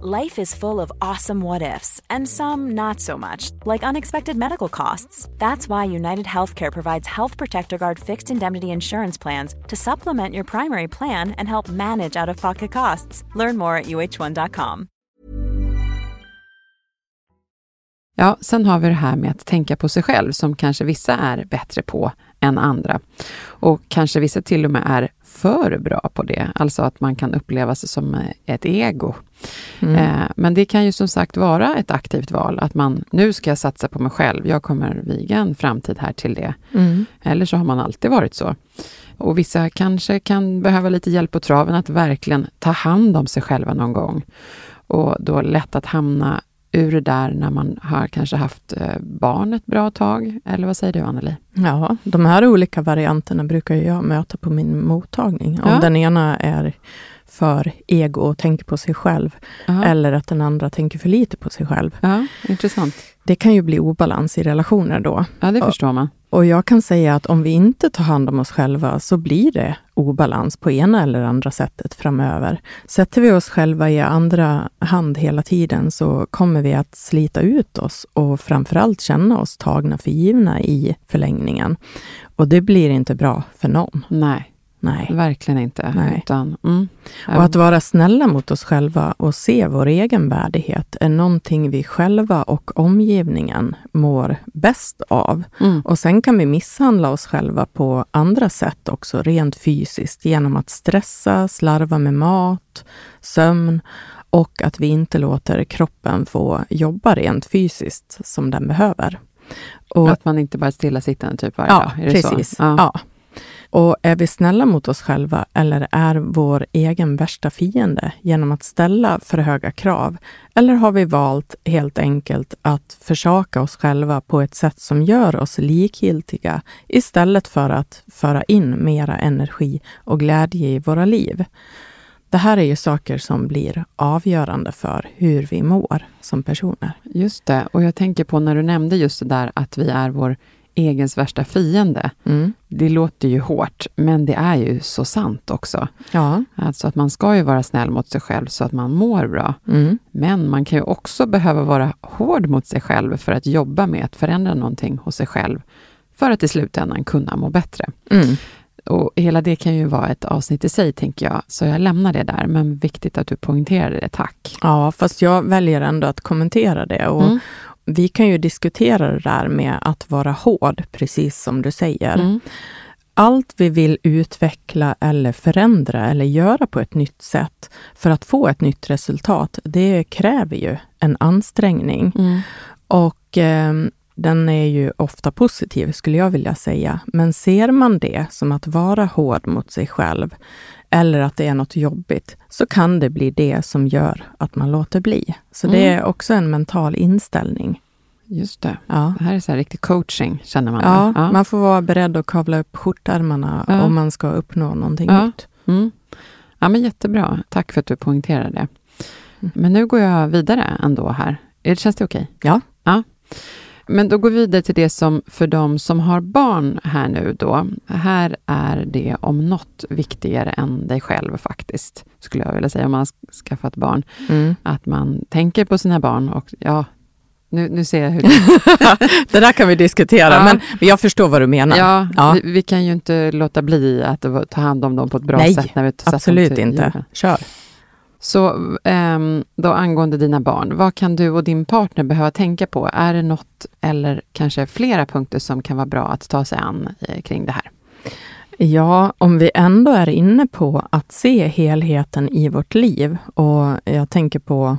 Speaker 1: Life is full of awesome what ifs, and some not so much, like unexpected medical costs. That's why United Healthcare provides Health Protector Guard fixed indemnity insurance plans to supplement your primary plan and help manage out of pocket costs. Learn more at uh1.com.
Speaker 3: Ja, sen har vi det här med att tänka på sig själv, som kanske vissa är bättre på än andra. Och kanske vissa till och med är för bra på det, alltså att man kan uppleva sig som ett ego. Mm. Eh, men det kan ju som sagt vara ett aktivt val, att man nu ska jag satsa på mig själv, jag kommer viga en framtid här till det. Mm. Eller så har man alltid varit så. Och vissa kanske kan behöva lite hjälp på traven att verkligen ta hand om sig själva någon gång. Och då lätt att hamna ur det där när man har kanske haft eh, barn ett bra tag? Eller vad säger du, Anneli?
Speaker 4: Ja, de här olika varianterna brukar jag möta på min mottagning. Om ja. den ena är för ego och tänker på sig själv, Aha. eller att den andra tänker för lite på sig själv.
Speaker 3: Ja, intressant.
Speaker 4: Det kan ju bli obalans i relationer då.
Speaker 3: Ja, det förstår man.
Speaker 4: Och jag kan säga att om vi inte tar hand om oss själva så blir det obalans på ena eller andra sättet framöver. Sätter vi oss själva i andra hand hela tiden så kommer vi att slita ut oss och framförallt känna oss tagna för givna i förlängningen. Och det blir inte bra för någon.
Speaker 3: Nej.
Speaker 4: Nej.
Speaker 3: Verkligen inte.
Speaker 4: Nej. Utan, mm. Och att vara snälla mot oss själva och se vår egen värdighet är någonting vi själva och omgivningen mår bäst av. Mm. Och sen kan vi misshandla oss själva på andra sätt också, rent fysiskt, genom att stressa, slarva med mat, sömn och att vi inte låter kroppen få jobba rent fysiskt som den behöver.
Speaker 3: Och, att man inte bara är stillasittande typ varje
Speaker 4: ja,
Speaker 3: dag?
Speaker 4: Precis. Ja. ja. Och är vi snälla mot oss själva eller är vår egen värsta fiende genom att ställa för höga krav? Eller har vi valt helt enkelt att försaka oss själva på ett sätt som gör oss likgiltiga istället för att föra in mera energi och glädje i våra liv? Det här är ju saker som blir avgörande för hur vi mår som personer.
Speaker 3: Just det, och jag tänker på när du nämnde just det där att vi är vår egens värsta fiende.
Speaker 4: Mm.
Speaker 3: Det låter ju hårt, men det är ju så sant också.
Speaker 4: Ja.
Speaker 3: Alltså att man ska ju vara snäll mot sig själv så att man mår bra.
Speaker 4: Mm.
Speaker 3: Men man kan ju också behöva vara hård mot sig själv för att jobba med att förändra någonting hos sig själv, för att i slutändan kunna må bättre.
Speaker 4: Mm.
Speaker 3: Och hela det kan ju vara ett avsnitt i sig, tänker jag, så jag lämnar det där, men viktigt att du poängterade det, tack.
Speaker 4: Ja, fast jag väljer ändå att kommentera det. Och
Speaker 3: Mm.
Speaker 4: Vi kan ju diskutera det där med att vara hård, precis som du säger.
Speaker 3: Mm.
Speaker 4: Allt vi vill utveckla eller förändra eller göra på ett nytt sätt för att få ett nytt resultat, det kräver ju en ansträngning.
Speaker 3: Mm.
Speaker 4: Och eh, den är ju ofta positiv, skulle jag vilja säga. Men ser man det som att vara hård mot sig själv, eller att det är något jobbigt, så kan det bli det som gör att man låter bli. Så det
Speaker 3: Mm.
Speaker 4: är också en mental inställning.
Speaker 3: Just det.
Speaker 4: Ja.
Speaker 3: Det här är så här riktig coaching, känner man.
Speaker 4: Ja,
Speaker 3: ja.
Speaker 4: man får vara beredd att kavla upp skjortärmarna
Speaker 3: Ja.
Speaker 4: om man ska uppnå någonting
Speaker 3: Ja.
Speaker 4: nytt.
Speaker 3: Mm. Ja, men jättebra. Tack för att du poängterade det.
Speaker 4: Mm.
Speaker 3: Men nu går jag vidare ändå här. Är det- Känns det okej?
Speaker 4: Ja.
Speaker 3: ja. Men då går vi vidare till det som för de som har barn här nu då. Här är det om något viktigare än dig själv faktiskt, skulle jag vilja säga, om man har skaffat barn.
Speaker 4: Mm.
Speaker 3: Att man tänker på sina barn och ja, nu, nu ser jag hur
Speaker 4: det där kan vi diskutera,
Speaker 3: Ja.
Speaker 4: men jag förstår vad du menar.
Speaker 3: Ja,
Speaker 4: Ja.
Speaker 3: Vi, vi kan ju inte låta bli att ta hand om dem på ett bra
Speaker 4: Nej,
Speaker 3: sätt. när vi sätter dem
Speaker 4: Absolut inte.
Speaker 3: jorden.
Speaker 4: Kör.
Speaker 3: Så ehm, då angående dina barn, vad kan du och din partner behöva tänka på? Är det något eller kanske flera punkter som kan vara bra att ta sig an eh, kring det här?
Speaker 4: Ja, om vi ändå är inne på att se helheten i vårt liv och jag tänker på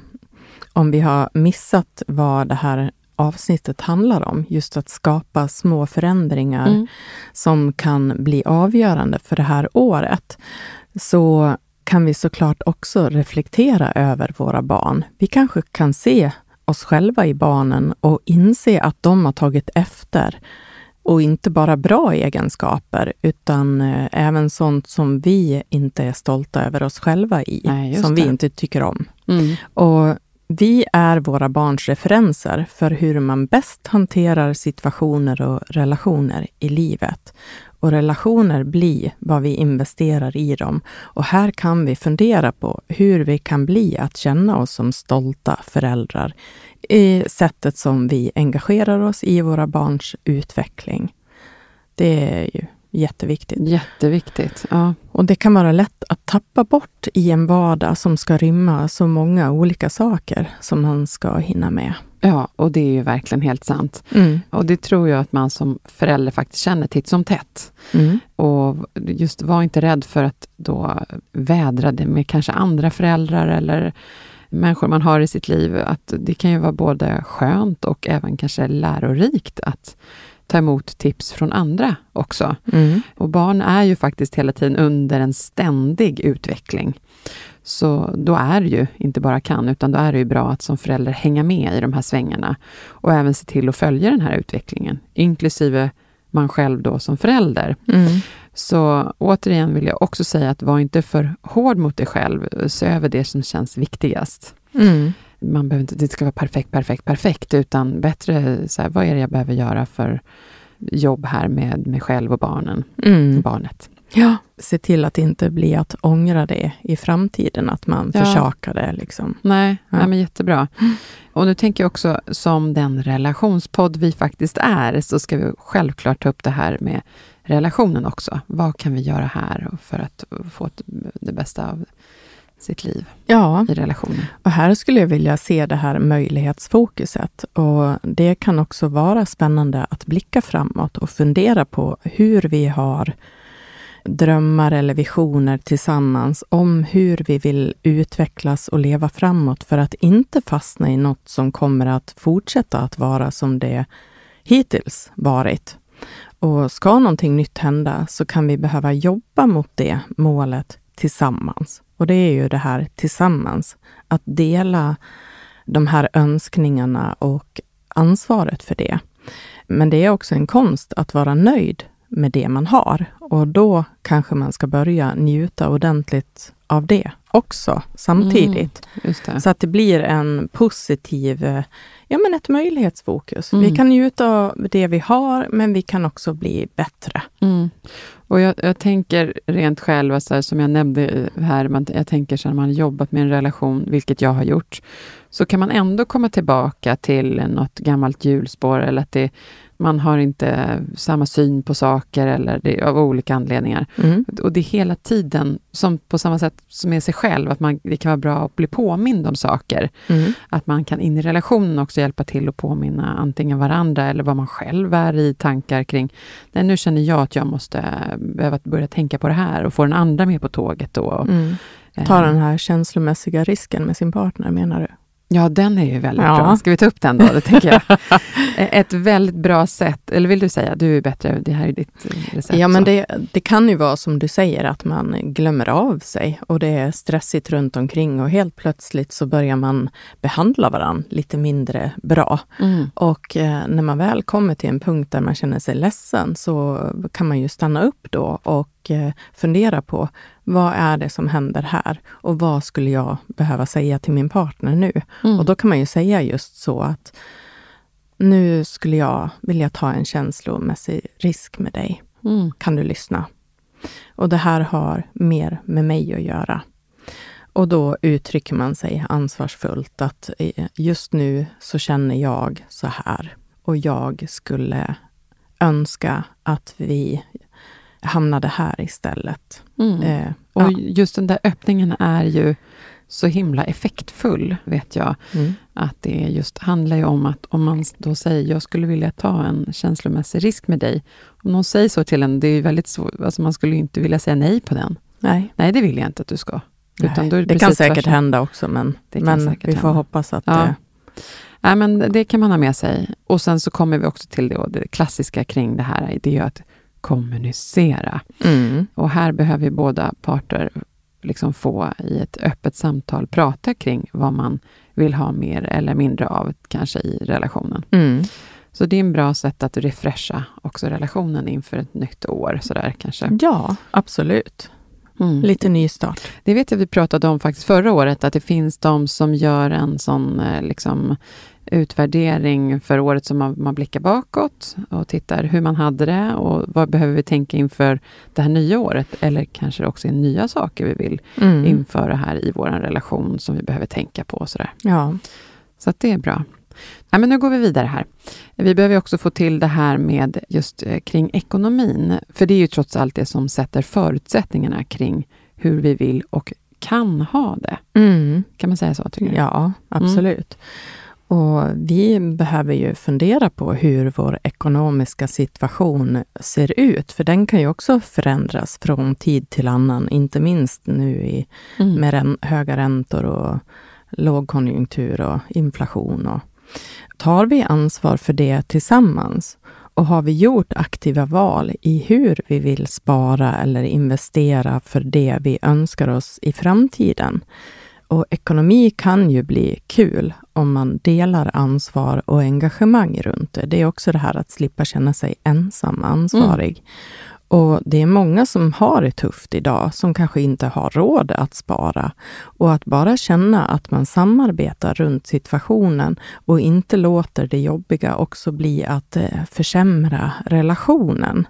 Speaker 4: om vi har missat vad det här avsnittet handlar om, just att skapa små förändringar
Speaker 3: Mm.
Speaker 4: som kan bli avgörande för det här året, så kan vi såklart också reflektera över våra barn. Vi kanske kan se oss själva i barnen och inse att de har tagit efter och inte bara bra egenskaper, utan eh, även sånt som vi inte är stolta över oss själva i,
Speaker 3: Nej,
Speaker 4: som vi
Speaker 3: det.
Speaker 4: inte tycker om.
Speaker 3: Mm.
Speaker 4: Och vi är våra barns referenser för hur man bäst hanterar situationer och relationer i livet. Och relationer blir vad vi investerar i dem. Och här kan vi fundera på hur vi kan bli att känna oss som stolta föräldrar i sättet som vi engagerar oss i våra barns utveckling. Det är ju jätteviktigt.
Speaker 3: Jätteviktigt. Ja.
Speaker 4: Och det kan vara lätt att tappa bort i en vardag som ska rymma så många olika saker som man ska hinna med.
Speaker 3: ja, och det är ju verkligen helt sant.
Speaker 4: Mm.
Speaker 3: Och det tror jag att man som förälder faktiskt känner titt som tätt.
Speaker 4: Mm.
Speaker 3: Och just var inte rädd för att då vädra det med kanske andra föräldrar eller människor man har i sitt liv. Att det kan ju vara både skönt och även kanske lärorikt att ta emot tips från andra också.
Speaker 4: Mm.
Speaker 3: Och barn är ju faktiskt hela tiden under en ständig utveckling. Så då är det ju, inte bara kan, utan då är det ju bra att som förälder hänga med i de här svängarna och även se till att följa den här utvecklingen, inklusive man själv då som förälder.
Speaker 4: Mm.
Speaker 3: Så återigen vill jag också säga att var inte för hård mot dig själv. Se över det som känns viktigast.
Speaker 4: Mm.
Speaker 3: Man behöver inte, det ska vara perfekt, perfekt, perfekt, utan bättre så här, vad är det jag behöver göra för jobb här med mig själv och barnen,
Speaker 4: Mm.
Speaker 3: barnet.
Speaker 4: Ja. Se till att det inte blir att ångra det i framtiden, att man
Speaker 3: Ja.
Speaker 4: försakar det. Liksom.
Speaker 3: Nej,
Speaker 4: Ja.
Speaker 3: nej, men jättebra. Och nu tänker jag också, som den relationspodd vi faktiskt är, så ska vi självklart ta upp det här med relationen också. Vad kan vi göra här för att få det bästa av sitt liv
Speaker 4: Ja,
Speaker 3: i relationen?
Speaker 4: och här skulle jag vilja se det här möjlighetsfokuset. Och det kan också vara spännande att blicka framåt och fundera på hur vi har drömmar eller visioner tillsammans om hur vi vill utvecklas och leva framåt för att inte fastna i något som kommer att fortsätta att vara som det hittills varit. Och ska någonting nytt hända så kan vi behöva jobba mot det målet tillsammans. Och det är ju det här tillsammans, att dela de här önskningarna och ansvaret för det. Men det är också en konst att vara nöjd med det man har Och då kanske man ska börja njuta ordentligt av det också samtidigt.
Speaker 3: Just
Speaker 4: Så att det blir en positiv, eh, ja men ett möjlighetsfokus.
Speaker 3: Mm.
Speaker 4: Vi kan njuta av det vi har, men vi kan också bli bättre.
Speaker 3: Mm. Och jag, jag tänker rent själv, så här, som jag nämnde här, man, jag tänker så när man jobbat med en relation, vilket jag har gjort, så kan man ändå komma tillbaka till något gammalt hjulspår eller att det, man har inte samma syn på saker eller det, av olika anledningar.
Speaker 4: Mm.
Speaker 3: Och det är hela tiden, som på samma sätt som med sig själv, att man, det kan vara bra att bli påmind om saker.
Speaker 4: Mm.
Speaker 3: Att man kan in i relationen också hjälpa till att påminna antingen varandra eller vad man själv är i tankar kring. Nej, nu känner jag att jag måste behöva börja tänka på det här och få den andra med på tåget då.
Speaker 4: Mm. Ta den här känslomässiga risken med sin partner, menar du?
Speaker 3: Ja, den är ju väldigt
Speaker 4: Ja.
Speaker 3: bra. Ska vi ta upp den då? Det tänker jag. Ett väldigt bra sätt, eller vill du säga, du är bättre, det här är ditt eh, recept.
Speaker 4: Ja, men det, det kan ju vara som du säger, att man glömmer av sig och det är stressigt runt omkring och helt plötsligt så börjar man behandla varandra lite mindre bra.
Speaker 3: Mm.
Speaker 4: Och eh, när man väl kommer till en punkt där man känner sig ledsen så kan man ju stanna upp då och eh, fundera på vad är det som händer här och vad skulle jag behöva säga till min partner nu?
Speaker 3: Mm.
Speaker 4: Och då kan man ju säga just så att nu skulle jag vilja ta en känslomässig risk med dig.
Speaker 3: Mm.
Speaker 4: Kan du lyssna? Och det här har mer med mig att göra. Och då uttrycker man sig ansvarsfullt att eh, just nu så känner jag så här och jag skulle önska att vi hamnade här istället.
Speaker 3: Mm.
Speaker 4: Eh,
Speaker 3: Och
Speaker 4: ja.
Speaker 3: just den där öppningen är ju så himla effektfull, vet jag.
Speaker 4: Mm.
Speaker 3: Att det just handlar ju om att om man då säger, jag skulle vilja ta en känslomässig risk med dig. Om någon säger så till en, det är ju väldigt svårt, alltså man skulle inte vilja säga nej på den.
Speaker 4: Nej,
Speaker 3: Nej, det vill jag inte att du ska.
Speaker 4: Nej. det,
Speaker 3: det
Speaker 4: kan säkert
Speaker 3: tvärtom.
Speaker 4: hända också, men, men vi får
Speaker 3: hända.
Speaker 4: hoppas att
Speaker 3: Ja.
Speaker 4: det...
Speaker 3: Nej, men det kan man ha med sig. Och sen så kommer vi också till det, det klassiska kring det här, det är att kommunicera.
Speaker 4: Mm.
Speaker 3: Och här behöver ju båda parter liksom få i ett öppet samtal prata kring vad man vill ha mer eller mindre av, kanske i relationen.
Speaker 4: Mm.
Speaker 3: Så det är en bra sätt att refresha också relationen inför ett nytt år, sådär kanske.
Speaker 4: Ja, absolut.
Speaker 3: Mm.
Speaker 4: Lite nystart.
Speaker 3: Det vet jag vi pratade om faktiskt förra året, att det finns de som gör en sån eh, liksom, utvärdering för året som man, man blickar bakåt och tittar hur man hade det och vad behöver vi tänka inför det här nya året, eller kanske också är nya saker vi vill
Speaker 4: Mm.
Speaker 3: införa här i vår relation som vi behöver tänka på. Och sådär.
Speaker 4: Ja.
Speaker 3: Så att det är bra. Ja, men nu går vi vidare här. Vi behöver också få till det här med just eh, kring ekonomin, för det är ju trots allt det som sätter förutsättningarna kring hur vi vill och kan ha det.
Speaker 4: Mm.
Speaker 3: Kan man säga så? Tycker du?
Speaker 4: Ja, absolut. Och vi behöver ju fundera på hur vår ekonomiska situation ser ut, för den kan ju också förändras från tid till annan, inte minst nu i,
Speaker 3: Mm.
Speaker 4: med rän, höga räntor och lågkonjunktur och inflation. Och, tar vi ansvar för det tillsammans och har vi gjort aktiva val i hur vi vill spara eller investera för det vi önskar oss i framtiden, och ekonomi kan ju bli kul om man delar ansvar och engagemang runt det. Det är också det här att slippa känna sig ensam ansvarig. Och det är många som har det tufft idag, som kanske inte har råd att spara. Och att bara känna att man samarbetar runt situationen och inte låter det jobbiga också bli att eh, försämra relationen.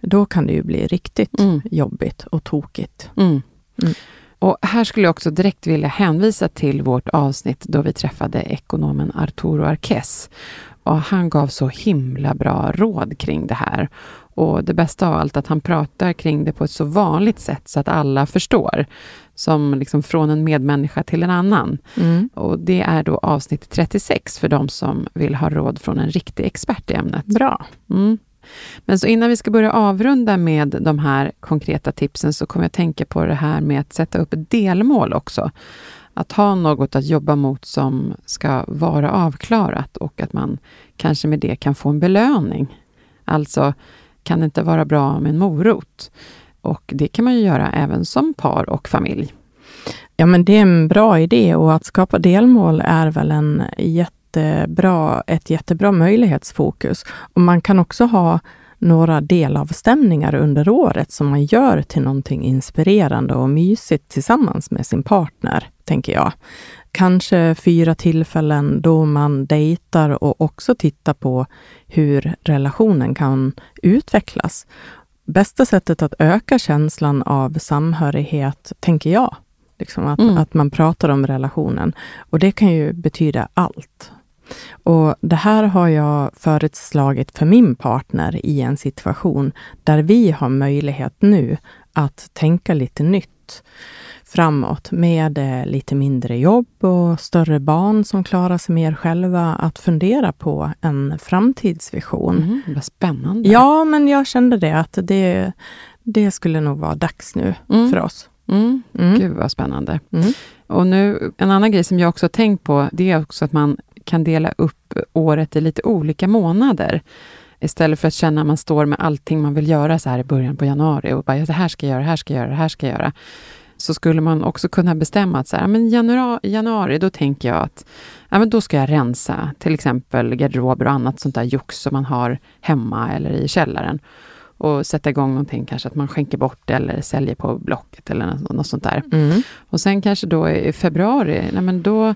Speaker 4: Då kan det ju bli riktigt
Speaker 3: Mm.
Speaker 4: jobbigt och tokigt.
Speaker 3: Mm. Och här skulle jag också direkt vilja hänvisa till vårt avsnitt då vi träffade ekonomen Arturo Arquez. Och han gav så himla bra råd kring det här. Och det bästa av allt att han pratar kring det på ett så vanligt sätt så att alla förstår. Som liksom från en medmänniska till en annan.
Speaker 4: Mm.
Speaker 3: Och det är då avsnitt 36 för de som vill ha råd från en riktig expert i ämnet.
Speaker 4: Bra.
Speaker 3: Mm. Men så innan vi ska börja avrunda med de här konkreta tipsen så kommer jag tänka på det här med att sätta upp ett delmål också. Att ha något att jobba mot som ska vara avklarat och att man kanske med det kan få en belöning. Alltså, kan det inte vara bra med en morot? Och det kan man ju göra även som par och familj.
Speaker 4: Ja, men det är en bra idé och att skapa delmål är väl en jättebra, ett jättebra möjlighetsfokus. Och man kan också ha några delavstämningar under året som man gör till någonting inspirerande och mysigt tillsammans med sin partner, tänker jag. Kanske fyra tillfällen då man dejtar och också tittar på hur relationen kan utvecklas. Bästa sättet att öka känslan av samhörighet, tänker jag, liksom att, mm. att man pratar om relationen. Och det kan ju betyda allt. Och Det här har jag föreslagit för min partner i en situation där vi har möjlighet nu att tänka lite nytt framåt med eh, lite mindre jobb och större barn som klarar sig mer själva, att fundera på en framtidsvision.
Speaker 3: Mm, vad spännande.
Speaker 4: Ja, men jag kände det att det, det skulle nog vara dags nu mm. för oss.
Speaker 3: Mm. Mm. Gud vad spännande. Mm. Och nu, en annan grej som jag också tänkt på, det är också att man kan dela upp året i lite olika månader. Istället för att känna att man står med allting man vill göra så här i början på januari och bara, ja, det här ska jag göra, det här ska jag göra, det här ska jag göra. Så skulle man också kunna bestämma att så här, men januari, januari, då tänker jag att ja, men då ska jag rensa till exempel garderober och annat sånt där jox som man har hemma eller i källaren. Och sätta igång någonting, kanske att man skänker bort eller säljer på Blocket eller något, något sånt där. Mm. Och sen kanske då i februari, nej men då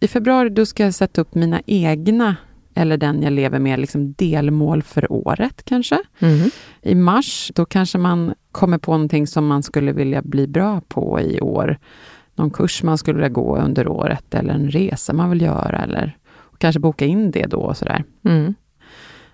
Speaker 3: i februari då ska jag sätta upp mina egna, eller den jag lever med, liksom delmål för året kanske. Mm. I mars, då kanske man kommer på någonting som man skulle vilja bli bra på i år. Någon kurs man skulle vilja gå under året, eller en resa man vill göra, eller kanske boka in det då och sådär. Mm.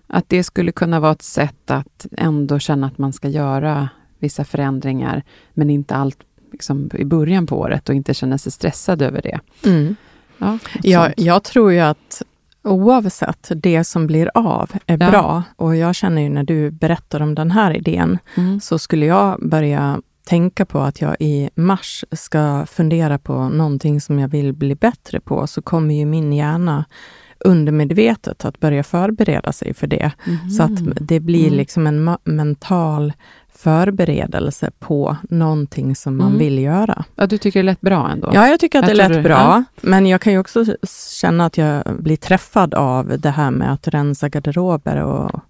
Speaker 3: Att det skulle kunna vara ett sätt att ändå känna att man ska göra vissa förändringar, men inte allt liksom, i början på året och inte känna sig stressad över det. Mm.
Speaker 4: Ja, jag, jag tror ju att oavsett, det som blir av är ja. bra. Och jag känner ju när du berättar om den här idén, mm. så skulle jag börja tänka på att jag i mars ska fundera på någonting som jag vill bli bättre på, så kommer ju min hjärna undermedvetet att börja förbereda sig för det. Mm. Så att det blir mm. liksom en mental förberedelse på någonting som man mm. vill göra.
Speaker 3: Ja, du tycker det lät bra ändå?
Speaker 4: Ja, jag tycker att jag det lät bra. Ja. Men jag kan ju också känna att jag blir träffad av det här med att rensa garderober och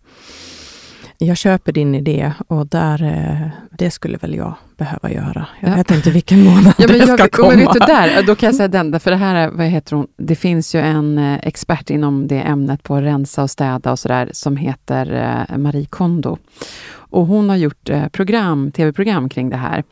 Speaker 4: jag köper din idé och där, eh, det skulle väl jag behöva göra. Jag ja. vet inte vilken månad ja, det ska jag, komma. Men vet
Speaker 3: du, där, då kan jag säga den, för det här är, vad heter hon, det finns ju en eh, expert inom det ämnet på att rensa och städa och sådär, som heter eh, Marie Kondo. Och hon har gjort program, tv-program kring det här,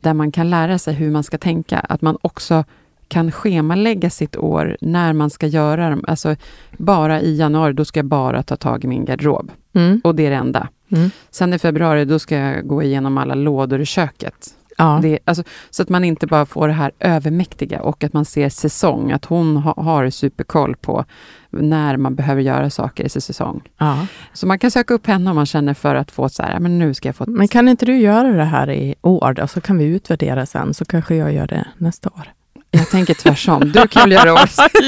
Speaker 3: där man kan lära sig hur man ska tänka, att man också kan schemalägga sitt år när man ska göra dem. Alltså, bara i januari, då ska jag bara ta tag i min garderob. Mm. Och det är det enda. Mm. Sen i februari, då ska jag gå igenom alla lådor i köket. Ja. Det, alltså, så att man inte bara får det här övermäktiga och att man ser säsong, att hon ha, har superkoll på när man behöver göra saker i sin säsong. Ja. Så man kan söka upp henne om man känner för att få så här, men nu ska jag få...
Speaker 4: Men kan inte du göra det här i år då, så kan vi utvärdera sen, så kanske jag gör det nästa år.
Speaker 3: Jag tänker tvärsom. Du kan göra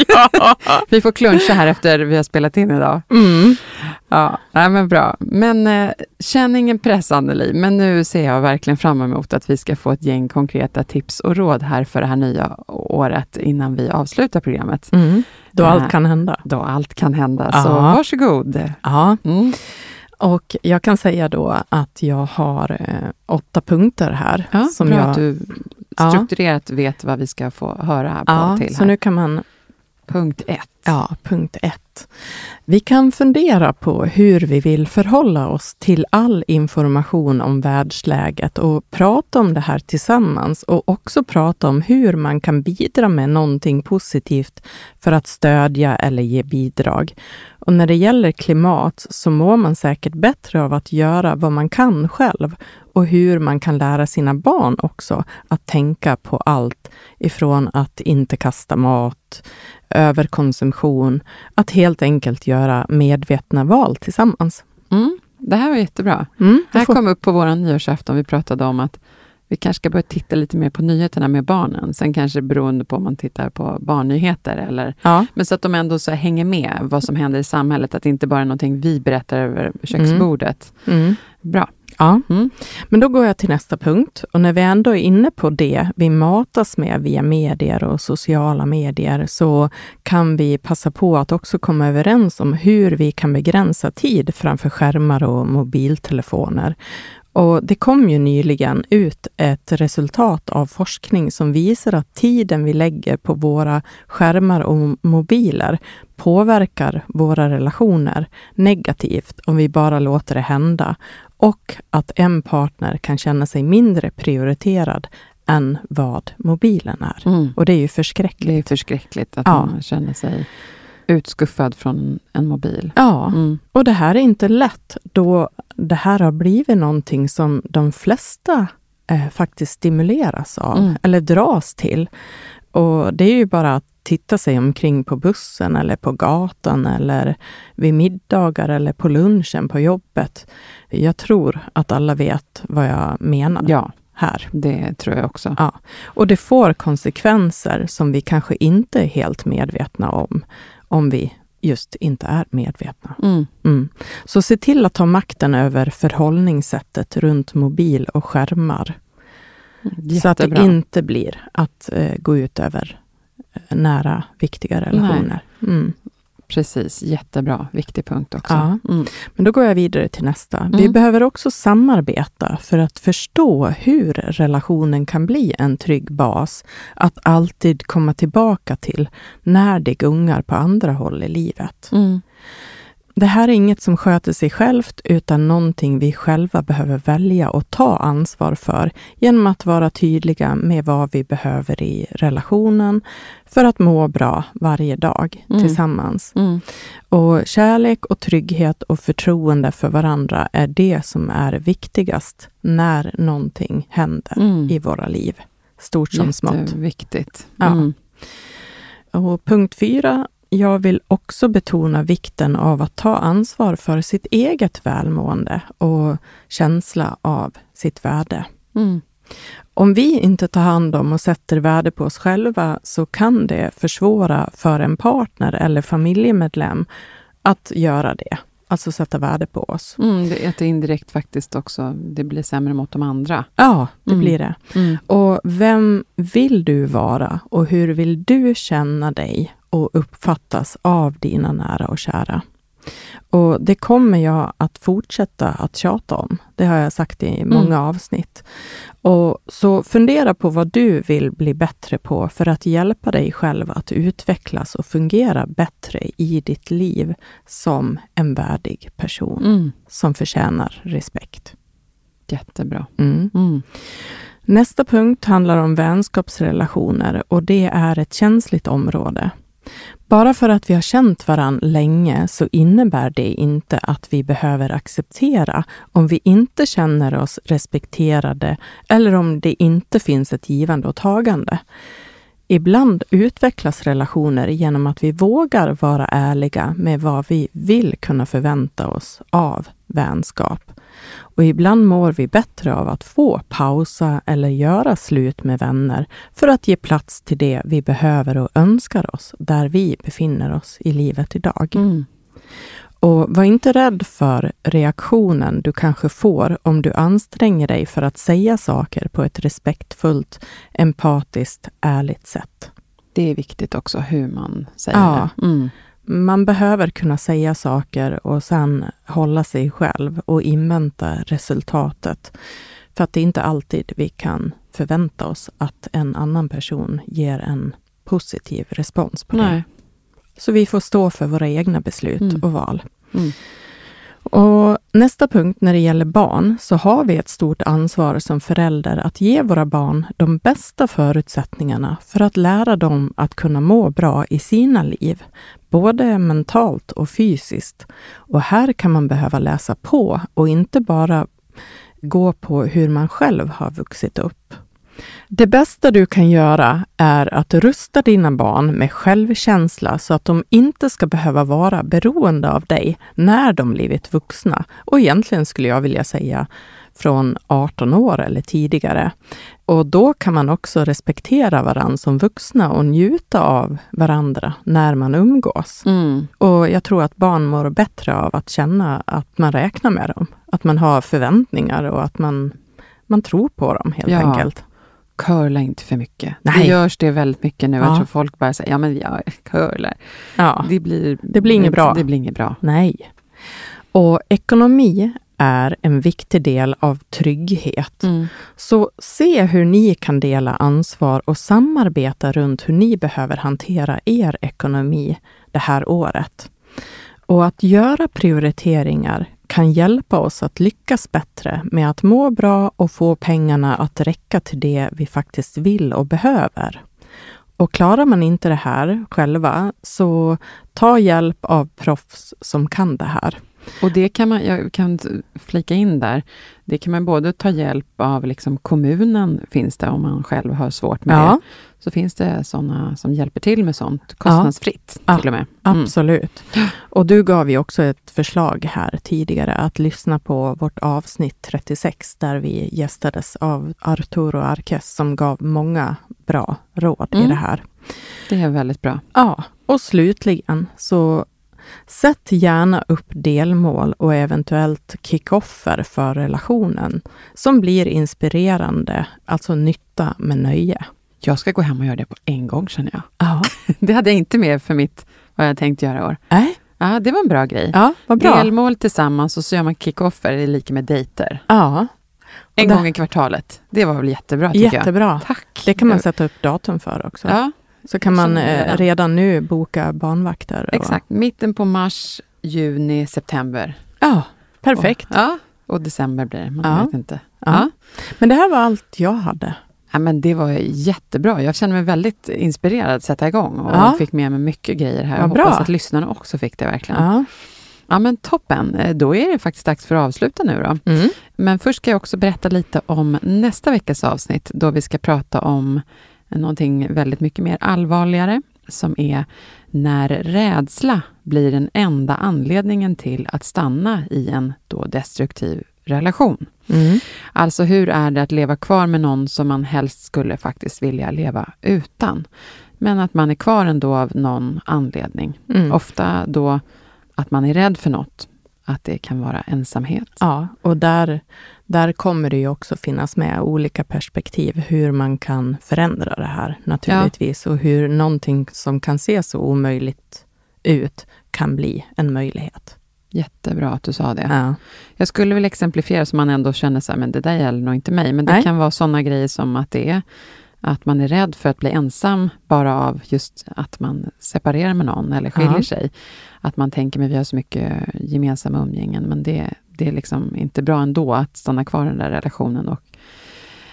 Speaker 3: ja. Vi får kluncha här efter vi har spelat in idag. Mm. Ja, nej, men bra. Men eh, känn ingen press Anneli, men nu ser jag verkligen fram emot att vi ska få ett gäng konkreta tips och råd här för det här nya året innan vi avslutar programmet. Mm.
Speaker 4: Då eh, allt kan hända.
Speaker 3: Då allt kan hända, ja. så varsågod.
Speaker 4: Ja. Mm. Och jag kan säga då att jag har eh, åtta punkter här.
Speaker 3: Ja, som bra jag, att du strukturerat ja. vet vad vi ska få höra på
Speaker 4: ja,
Speaker 3: till.
Speaker 4: Så nu kan man...
Speaker 3: Punkt ett.
Speaker 4: Ja, punkt ett. Vi kan fundera på hur vi vill förhålla oss till all information om världsläget och prata om det här tillsammans och också prata om hur man kan bidra med någonting positivt för att stödja eller ge bidrag. Och när det gäller klimat så mår man säkert bättre av att göra vad man kan själv och hur man kan lära sina barn också att tänka på allt ifrån att inte kasta mat, överkonsumtion, att helt enkelt göra medvetna val tillsammans.
Speaker 3: Mm, det här var jättebra. Mm, det här får... kom upp på vår nyårsafton. Vi pratade om att vi kanske ska börja titta lite mer på nyheterna med barnen. Sen kanske beroende på om man tittar på barnnyheter. Eller, ja. Men så att de ändå så hänger med vad som händer i samhället. Att det inte bara är någonting vi berättar över köksbordet. Mm. Mm. Bra.
Speaker 4: Ja,
Speaker 3: Mm.
Speaker 4: men då går jag till nästa punkt. Och när vi ändå är inne på det vi matas med via medier och sociala medier så kan vi passa på att också komma överens om hur vi kan begränsa tid framför skärmar och mobiltelefoner. Och det kom ju nyligen ut ett resultat av forskning som visar att tiden vi lägger på våra skärmar och mobiler påverkar våra relationer negativt om vi bara låter det hända och att en partner kan känna sig mindre prioriterad än vad mobilen är.
Speaker 3: Mm.
Speaker 4: Och det är ju
Speaker 3: Det är
Speaker 4: förskräckligt.
Speaker 3: förskräckligt att
Speaker 4: Ja.
Speaker 3: man känner sig utskuffad från en mobil.
Speaker 4: Ja,
Speaker 3: Mm.
Speaker 4: och det här är inte lätt då det här har blivit någonting som de flesta eh, faktiskt stimuleras av
Speaker 3: Mm.
Speaker 4: eller dras till. Och det är ju bara att titta sig omkring på bussen eller på gatan eller vid middagar eller på lunchen på jobbet. Jag tror att alla vet vad jag menar
Speaker 3: Ja,
Speaker 4: här.
Speaker 3: det tror jag också.
Speaker 4: Ja, och det får konsekvenser som vi kanske inte är helt medvetna om, om vi just inte är medvetna.
Speaker 3: Mm.
Speaker 4: Mm. Så se till att ta makten över förhållningssättet runt mobil och skärmar. Så att det
Speaker 3: Jättebra.
Speaker 4: inte blir att eh, gå ut över eh, nära, viktiga relationer. Mm.
Speaker 3: Precis, jättebra. Viktig punkt också.
Speaker 4: Ja.
Speaker 3: Mm.
Speaker 4: Men då går jag vidare till nästa. Vi
Speaker 3: Mm.
Speaker 4: behöver också samarbeta för att förstå hur relationen kan bli en trygg bas att alltid komma tillbaka till när det gungar på andra håll i livet. Det här är inget som sköter sig självt, utan någonting vi själva behöver välja och ta ansvar för genom att vara tydliga med vad vi behöver i relationen för att må bra varje dag
Speaker 3: Mm.
Speaker 4: tillsammans.
Speaker 3: Mm.
Speaker 4: Och kärlek och trygghet och förtroende för varandra är det som är viktigast när någonting händer
Speaker 3: Mm.
Speaker 4: i våra liv. Stort som smått.
Speaker 3: Jätteviktigt.
Speaker 4: Ja.
Speaker 3: Mm.
Speaker 4: Och punkt fyra. Jag vill också betona vikten av att ta ansvar för sitt eget välmående och känsla av sitt värde.
Speaker 3: Mm.
Speaker 4: Om vi inte tar hand om och sätter värde på oss själva så kan det försvåra för en partner eller familjemedlem att göra det. Alltså sätta värde på oss.
Speaker 3: Mm. Det är indirekt faktiskt också det blir sämre mot de andra.
Speaker 4: Ja, det
Speaker 3: Mm.
Speaker 4: blir det.
Speaker 3: Mm.
Speaker 4: Och vem vill du vara och hur vill du känna dig och uppfattas av dina nära och kära? Och det kommer jag att fortsätta att tjata om. Det har jag sagt i många avsnitt. Och så fundera på vad du vill bli bättre på för att hjälpa dig själv att utvecklas och fungera bättre i ditt liv som en värdig person
Speaker 3: Mm.
Speaker 4: som förtjänar respekt.
Speaker 3: Jättebra.
Speaker 4: Mm.
Speaker 3: Mm.
Speaker 4: Nästa punkt handlar om vänskapsrelationer och det är ett känsligt område. Bara för att vi har känt varann länge så innebär det inte att vi behöver acceptera om vi inte känner oss respekterade eller om det inte finns ett givande och tagande. Ibland utvecklas relationer genom att vi vågar vara ärliga med vad vi vill kunna förvänta oss av vänskap. Och ibland mår vi bättre av att få pausa eller göra slut med vänner för att ge plats till det vi behöver och önskar oss där vi befinner oss i livet idag.
Speaker 3: Mm.
Speaker 4: Och var inte rädd för reaktionen du kanske får om du anstränger dig för att säga saker på ett respektfullt, empatiskt, ärligt sätt.
Speaker 3: Det är viktigt också hur man säger
Speaker 4: Ja.
Speaker 3: det. Mm.
Speaker 4: Man behöver kunna säga saker och sen hålla sig själv och invänta resultatet. För att det är inte alltid vi kan förvänta oss att en annan person ger en positiv respons på det. Så vi får stå för våra egna beslut
Speaker 3: Mm.
Speaker 4: och val.
Speaker 3: Mm.
Speaker 4: Och nästa punkt när det gäller barn så har vi ett stort ansvar som förälder att ge våra barn de bästa förutsättningarna för att lära dem att kunna må bra i sina liv, både mentalt och fysiskt. Och här kan man behöva läsa på och inte bara gå på hur man själv har vuxit upp. Det bästa du kan göra är att rusta dina barn med självkänsla så att de inte ska behöva vara beroende av dig när de blivit vuxna. Och egentligen skulle jag vilja säga från 18 år eller tidigare. Och då kan man också respektera varandra som vuxna och njuta av varandra när man umgås.
Speaker 3: Mm.
Speaker 4: Och jag tror att barn mår bättre av att känna att man räknar med dem. Att man har förväntningar och att man, man tror på dem helt
Speaker 3: Ja.
Speaker 4: enkelt.
Speaker 3: Curla inte för mycket.
Speaker 4: Nej.
Speaker 3: Det görs det väldigt mycket nu.
Speaker 4: Ja.
Speaker 3: Jag tror folk bara säger, ja men jag curlar.
Speaker 4: Ja.
Speaker 3: Det blir,
Speaker 4: Det blir inget bra.
Speaker 3: Det blir inget bra.
Speaker 4: Nej. Och ekonomi är en viktig del av trygghet.
Speaker 3: Mm.
Speaker 4: Så se hur ni kan dela ansvar och samarbeta runt hur ni behöver hantera er ekonomi det här året. Och att göra prioriteringar kan hjälpa oss att lyckas bättre med att må bra och få pengarna att räcka till det vi faktiskt vill och behöver. Och klarar man inte det här själva, så ta hjälp av proffs som kan det här.
Speaker 3: Och det kan man, jag kan flika in där, det kan man både ta hjälp av liksom kommunen, finns det om man själv har svårt med det. Så finns det sådana som hjälper till med sånt, kostnadsfritt
Speaker 4: Ja.
Speaker 3: till och med. Mm.
Speaker 4: Absolut. Och du gav ju också ett förslag här tidigare att lyssna på vårt avsnitt 36 där vi gästades av Arturo Arques som gav många bra råd i
Speaker 3: Mm.
Speaker 4: det här.
Speaker 3: Det är väldigt bra.
Speaker 4: Ja, och slutligen så sätt gärna upp delmål och eventuellt kickoffer för relationen som blir inspirerande, alltså nytta med nöje.
Speaker 3: Jag ska gå hem och göra det på en gång känner jag.
Speaker 4: Ja.
Speaker 3: Det hade jag inte med för mitt, vad jag tänkt göra i år.
Speaker 4: Nej,
Speaker 3: Ja, det var en bra grej.
Speaker 4: ja, vad bra.
Speaker 3: Delmål tillsammans och så gör man kickoffer, det är lika med dejter.
Speaker 4: Ja,
Speaker 3: En
Speaker 4: det-
Speaker 3: gång i kvartalet. Det var väl jättebra tycker
Speaker 4: jättebra.
Speaker 3: jag. Tack!
Speaker 4: Det kan man sätta upp datum för också.
Speaker 3: Ja,
Speaker 4: Så kan man eh,
Speaker 3: redan.
Speaker 4: nu boka barnvakter. och-
Speaker 3: exakt. Mitten på mars, juni, september.
Speaker 4: Ja, perfekt.
Speaker 3: Och, ja, och december blir det. Man
Speaker 4: Ja.
Speaker 3: vet inte.
Speaker 4: Ja.
Speaker 3: Ja.
Speaker 4: Men det här var allt jag hade.
Speaker 3: Ja, men det var jättebra. Jag känner mig väldigt inspirerad att sätta igång och
Speaker 4: Ja.
Speaker 3: fick med mig mycket grejer här.
Speaker 4: Vad
Speaker 3: Jag
Speaker 4: bra.
Speaker 3: hoppas att lyssnarna också fick det verkligen. Ja.
Speaker 4: Ja.
Speaker 3: men toppen. Eh, Då är det faktiskt dags för att avsluta nu då.
Speaker 4: Mm.
Speaker 3: Men först ska jag också berätta lite om nästa veckas avsnitt då vi ska prata om någonting väldigt mycket mer allvarligare som är när rädsla blir den enda anledningen till att stanna i en då destruktiv relation.
Speaker 4: Mm.
Speaker 3: Alltså hur är det att leva kvar med någon som man helst skulle faktiskt vilja leva utan? Men att man är kvar ändå av någon anledning.
Speaker 4: Mm.
Speaker 3: Ofta då att man är rädd för något. Att det kan vara ensamhet.
Speaker 4: Ja, och där, där kommer det ju också finnas med olika perspektiv hur man kan förändra det här naturligtvis och hur någonting som kan se så omöjligt ut kan bli en möjlighet.
Speaker 3: Jättebra att du sa det.
Speaker 4: Ja.
Speaker 3: Jag skulle vilja exemplifiera så man ändå känner så här, men det där gäller nog inte mig. Men det
Speaker 4: Nej.
Speaker 3: kan vara sådana grejer som att det är att man är rädd för att bli ensam bara av just att man separerar med någon eller skiljer
Speaker 4: Ja.
Speaker 3: sig. Att man tänker, men vi har så mycket gemensamma umgängen, men det, det är liksom inte bra ändå att stanna kvar i den där relationen. Och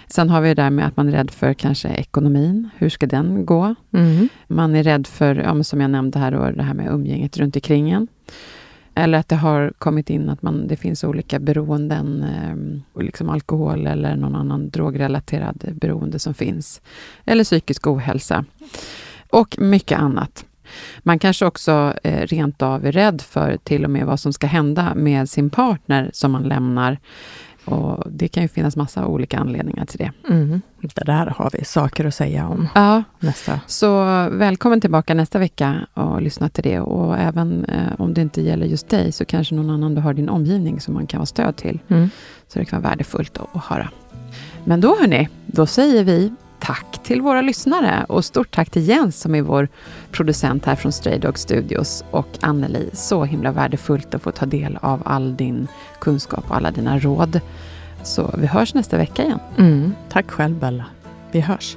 Speaker 3: sen har vi det där med att man är rädd för kanske ekonomin. Hur ska den gå?
Speaker 4: Mm.
Speaker 3: Man är rädd för, ja, som jag nämnde här, då, det här med umgänget runt omkring en. Eller att det har kommit in att man, det finns olika beroenden, eh, liksom alkohol eller någon annan drogrelaterad beroende som finns. Eller psykisk ohälsa. Och mycket annat. Man kanske också eh, rent av är rädd för till och med vad som ska hända med sin partner som man lämnar. Och det kan ju finnas massa olika anledningar till det.
Speaker 4: Mm. Det där har vi saker att säga om
Speaker 3: Ja,
Speaker 4: nästa.
Speaker 3: Så välkommen tillbaka nästa vecka och lyssna till det. Och även eh, om det inte gäller just dig så kanske någon annan du har i din omgivning som man kan vara stöd till.
Speaker 4: Mm.
Speaker 3: Så det kan vara värdefullt att, att höra. Men då hörni, då säger vi tack till våra lyssnare och stort tack till Jens som är vår producent här från Stray Dog Studios och Anneli. Så himla värdefullt att få ta del av all din kunskap och alla dina råd. Så vi hörs nästa vecka igen.
Speaker 4: Mm. Tack själv Bella. Vi hörs.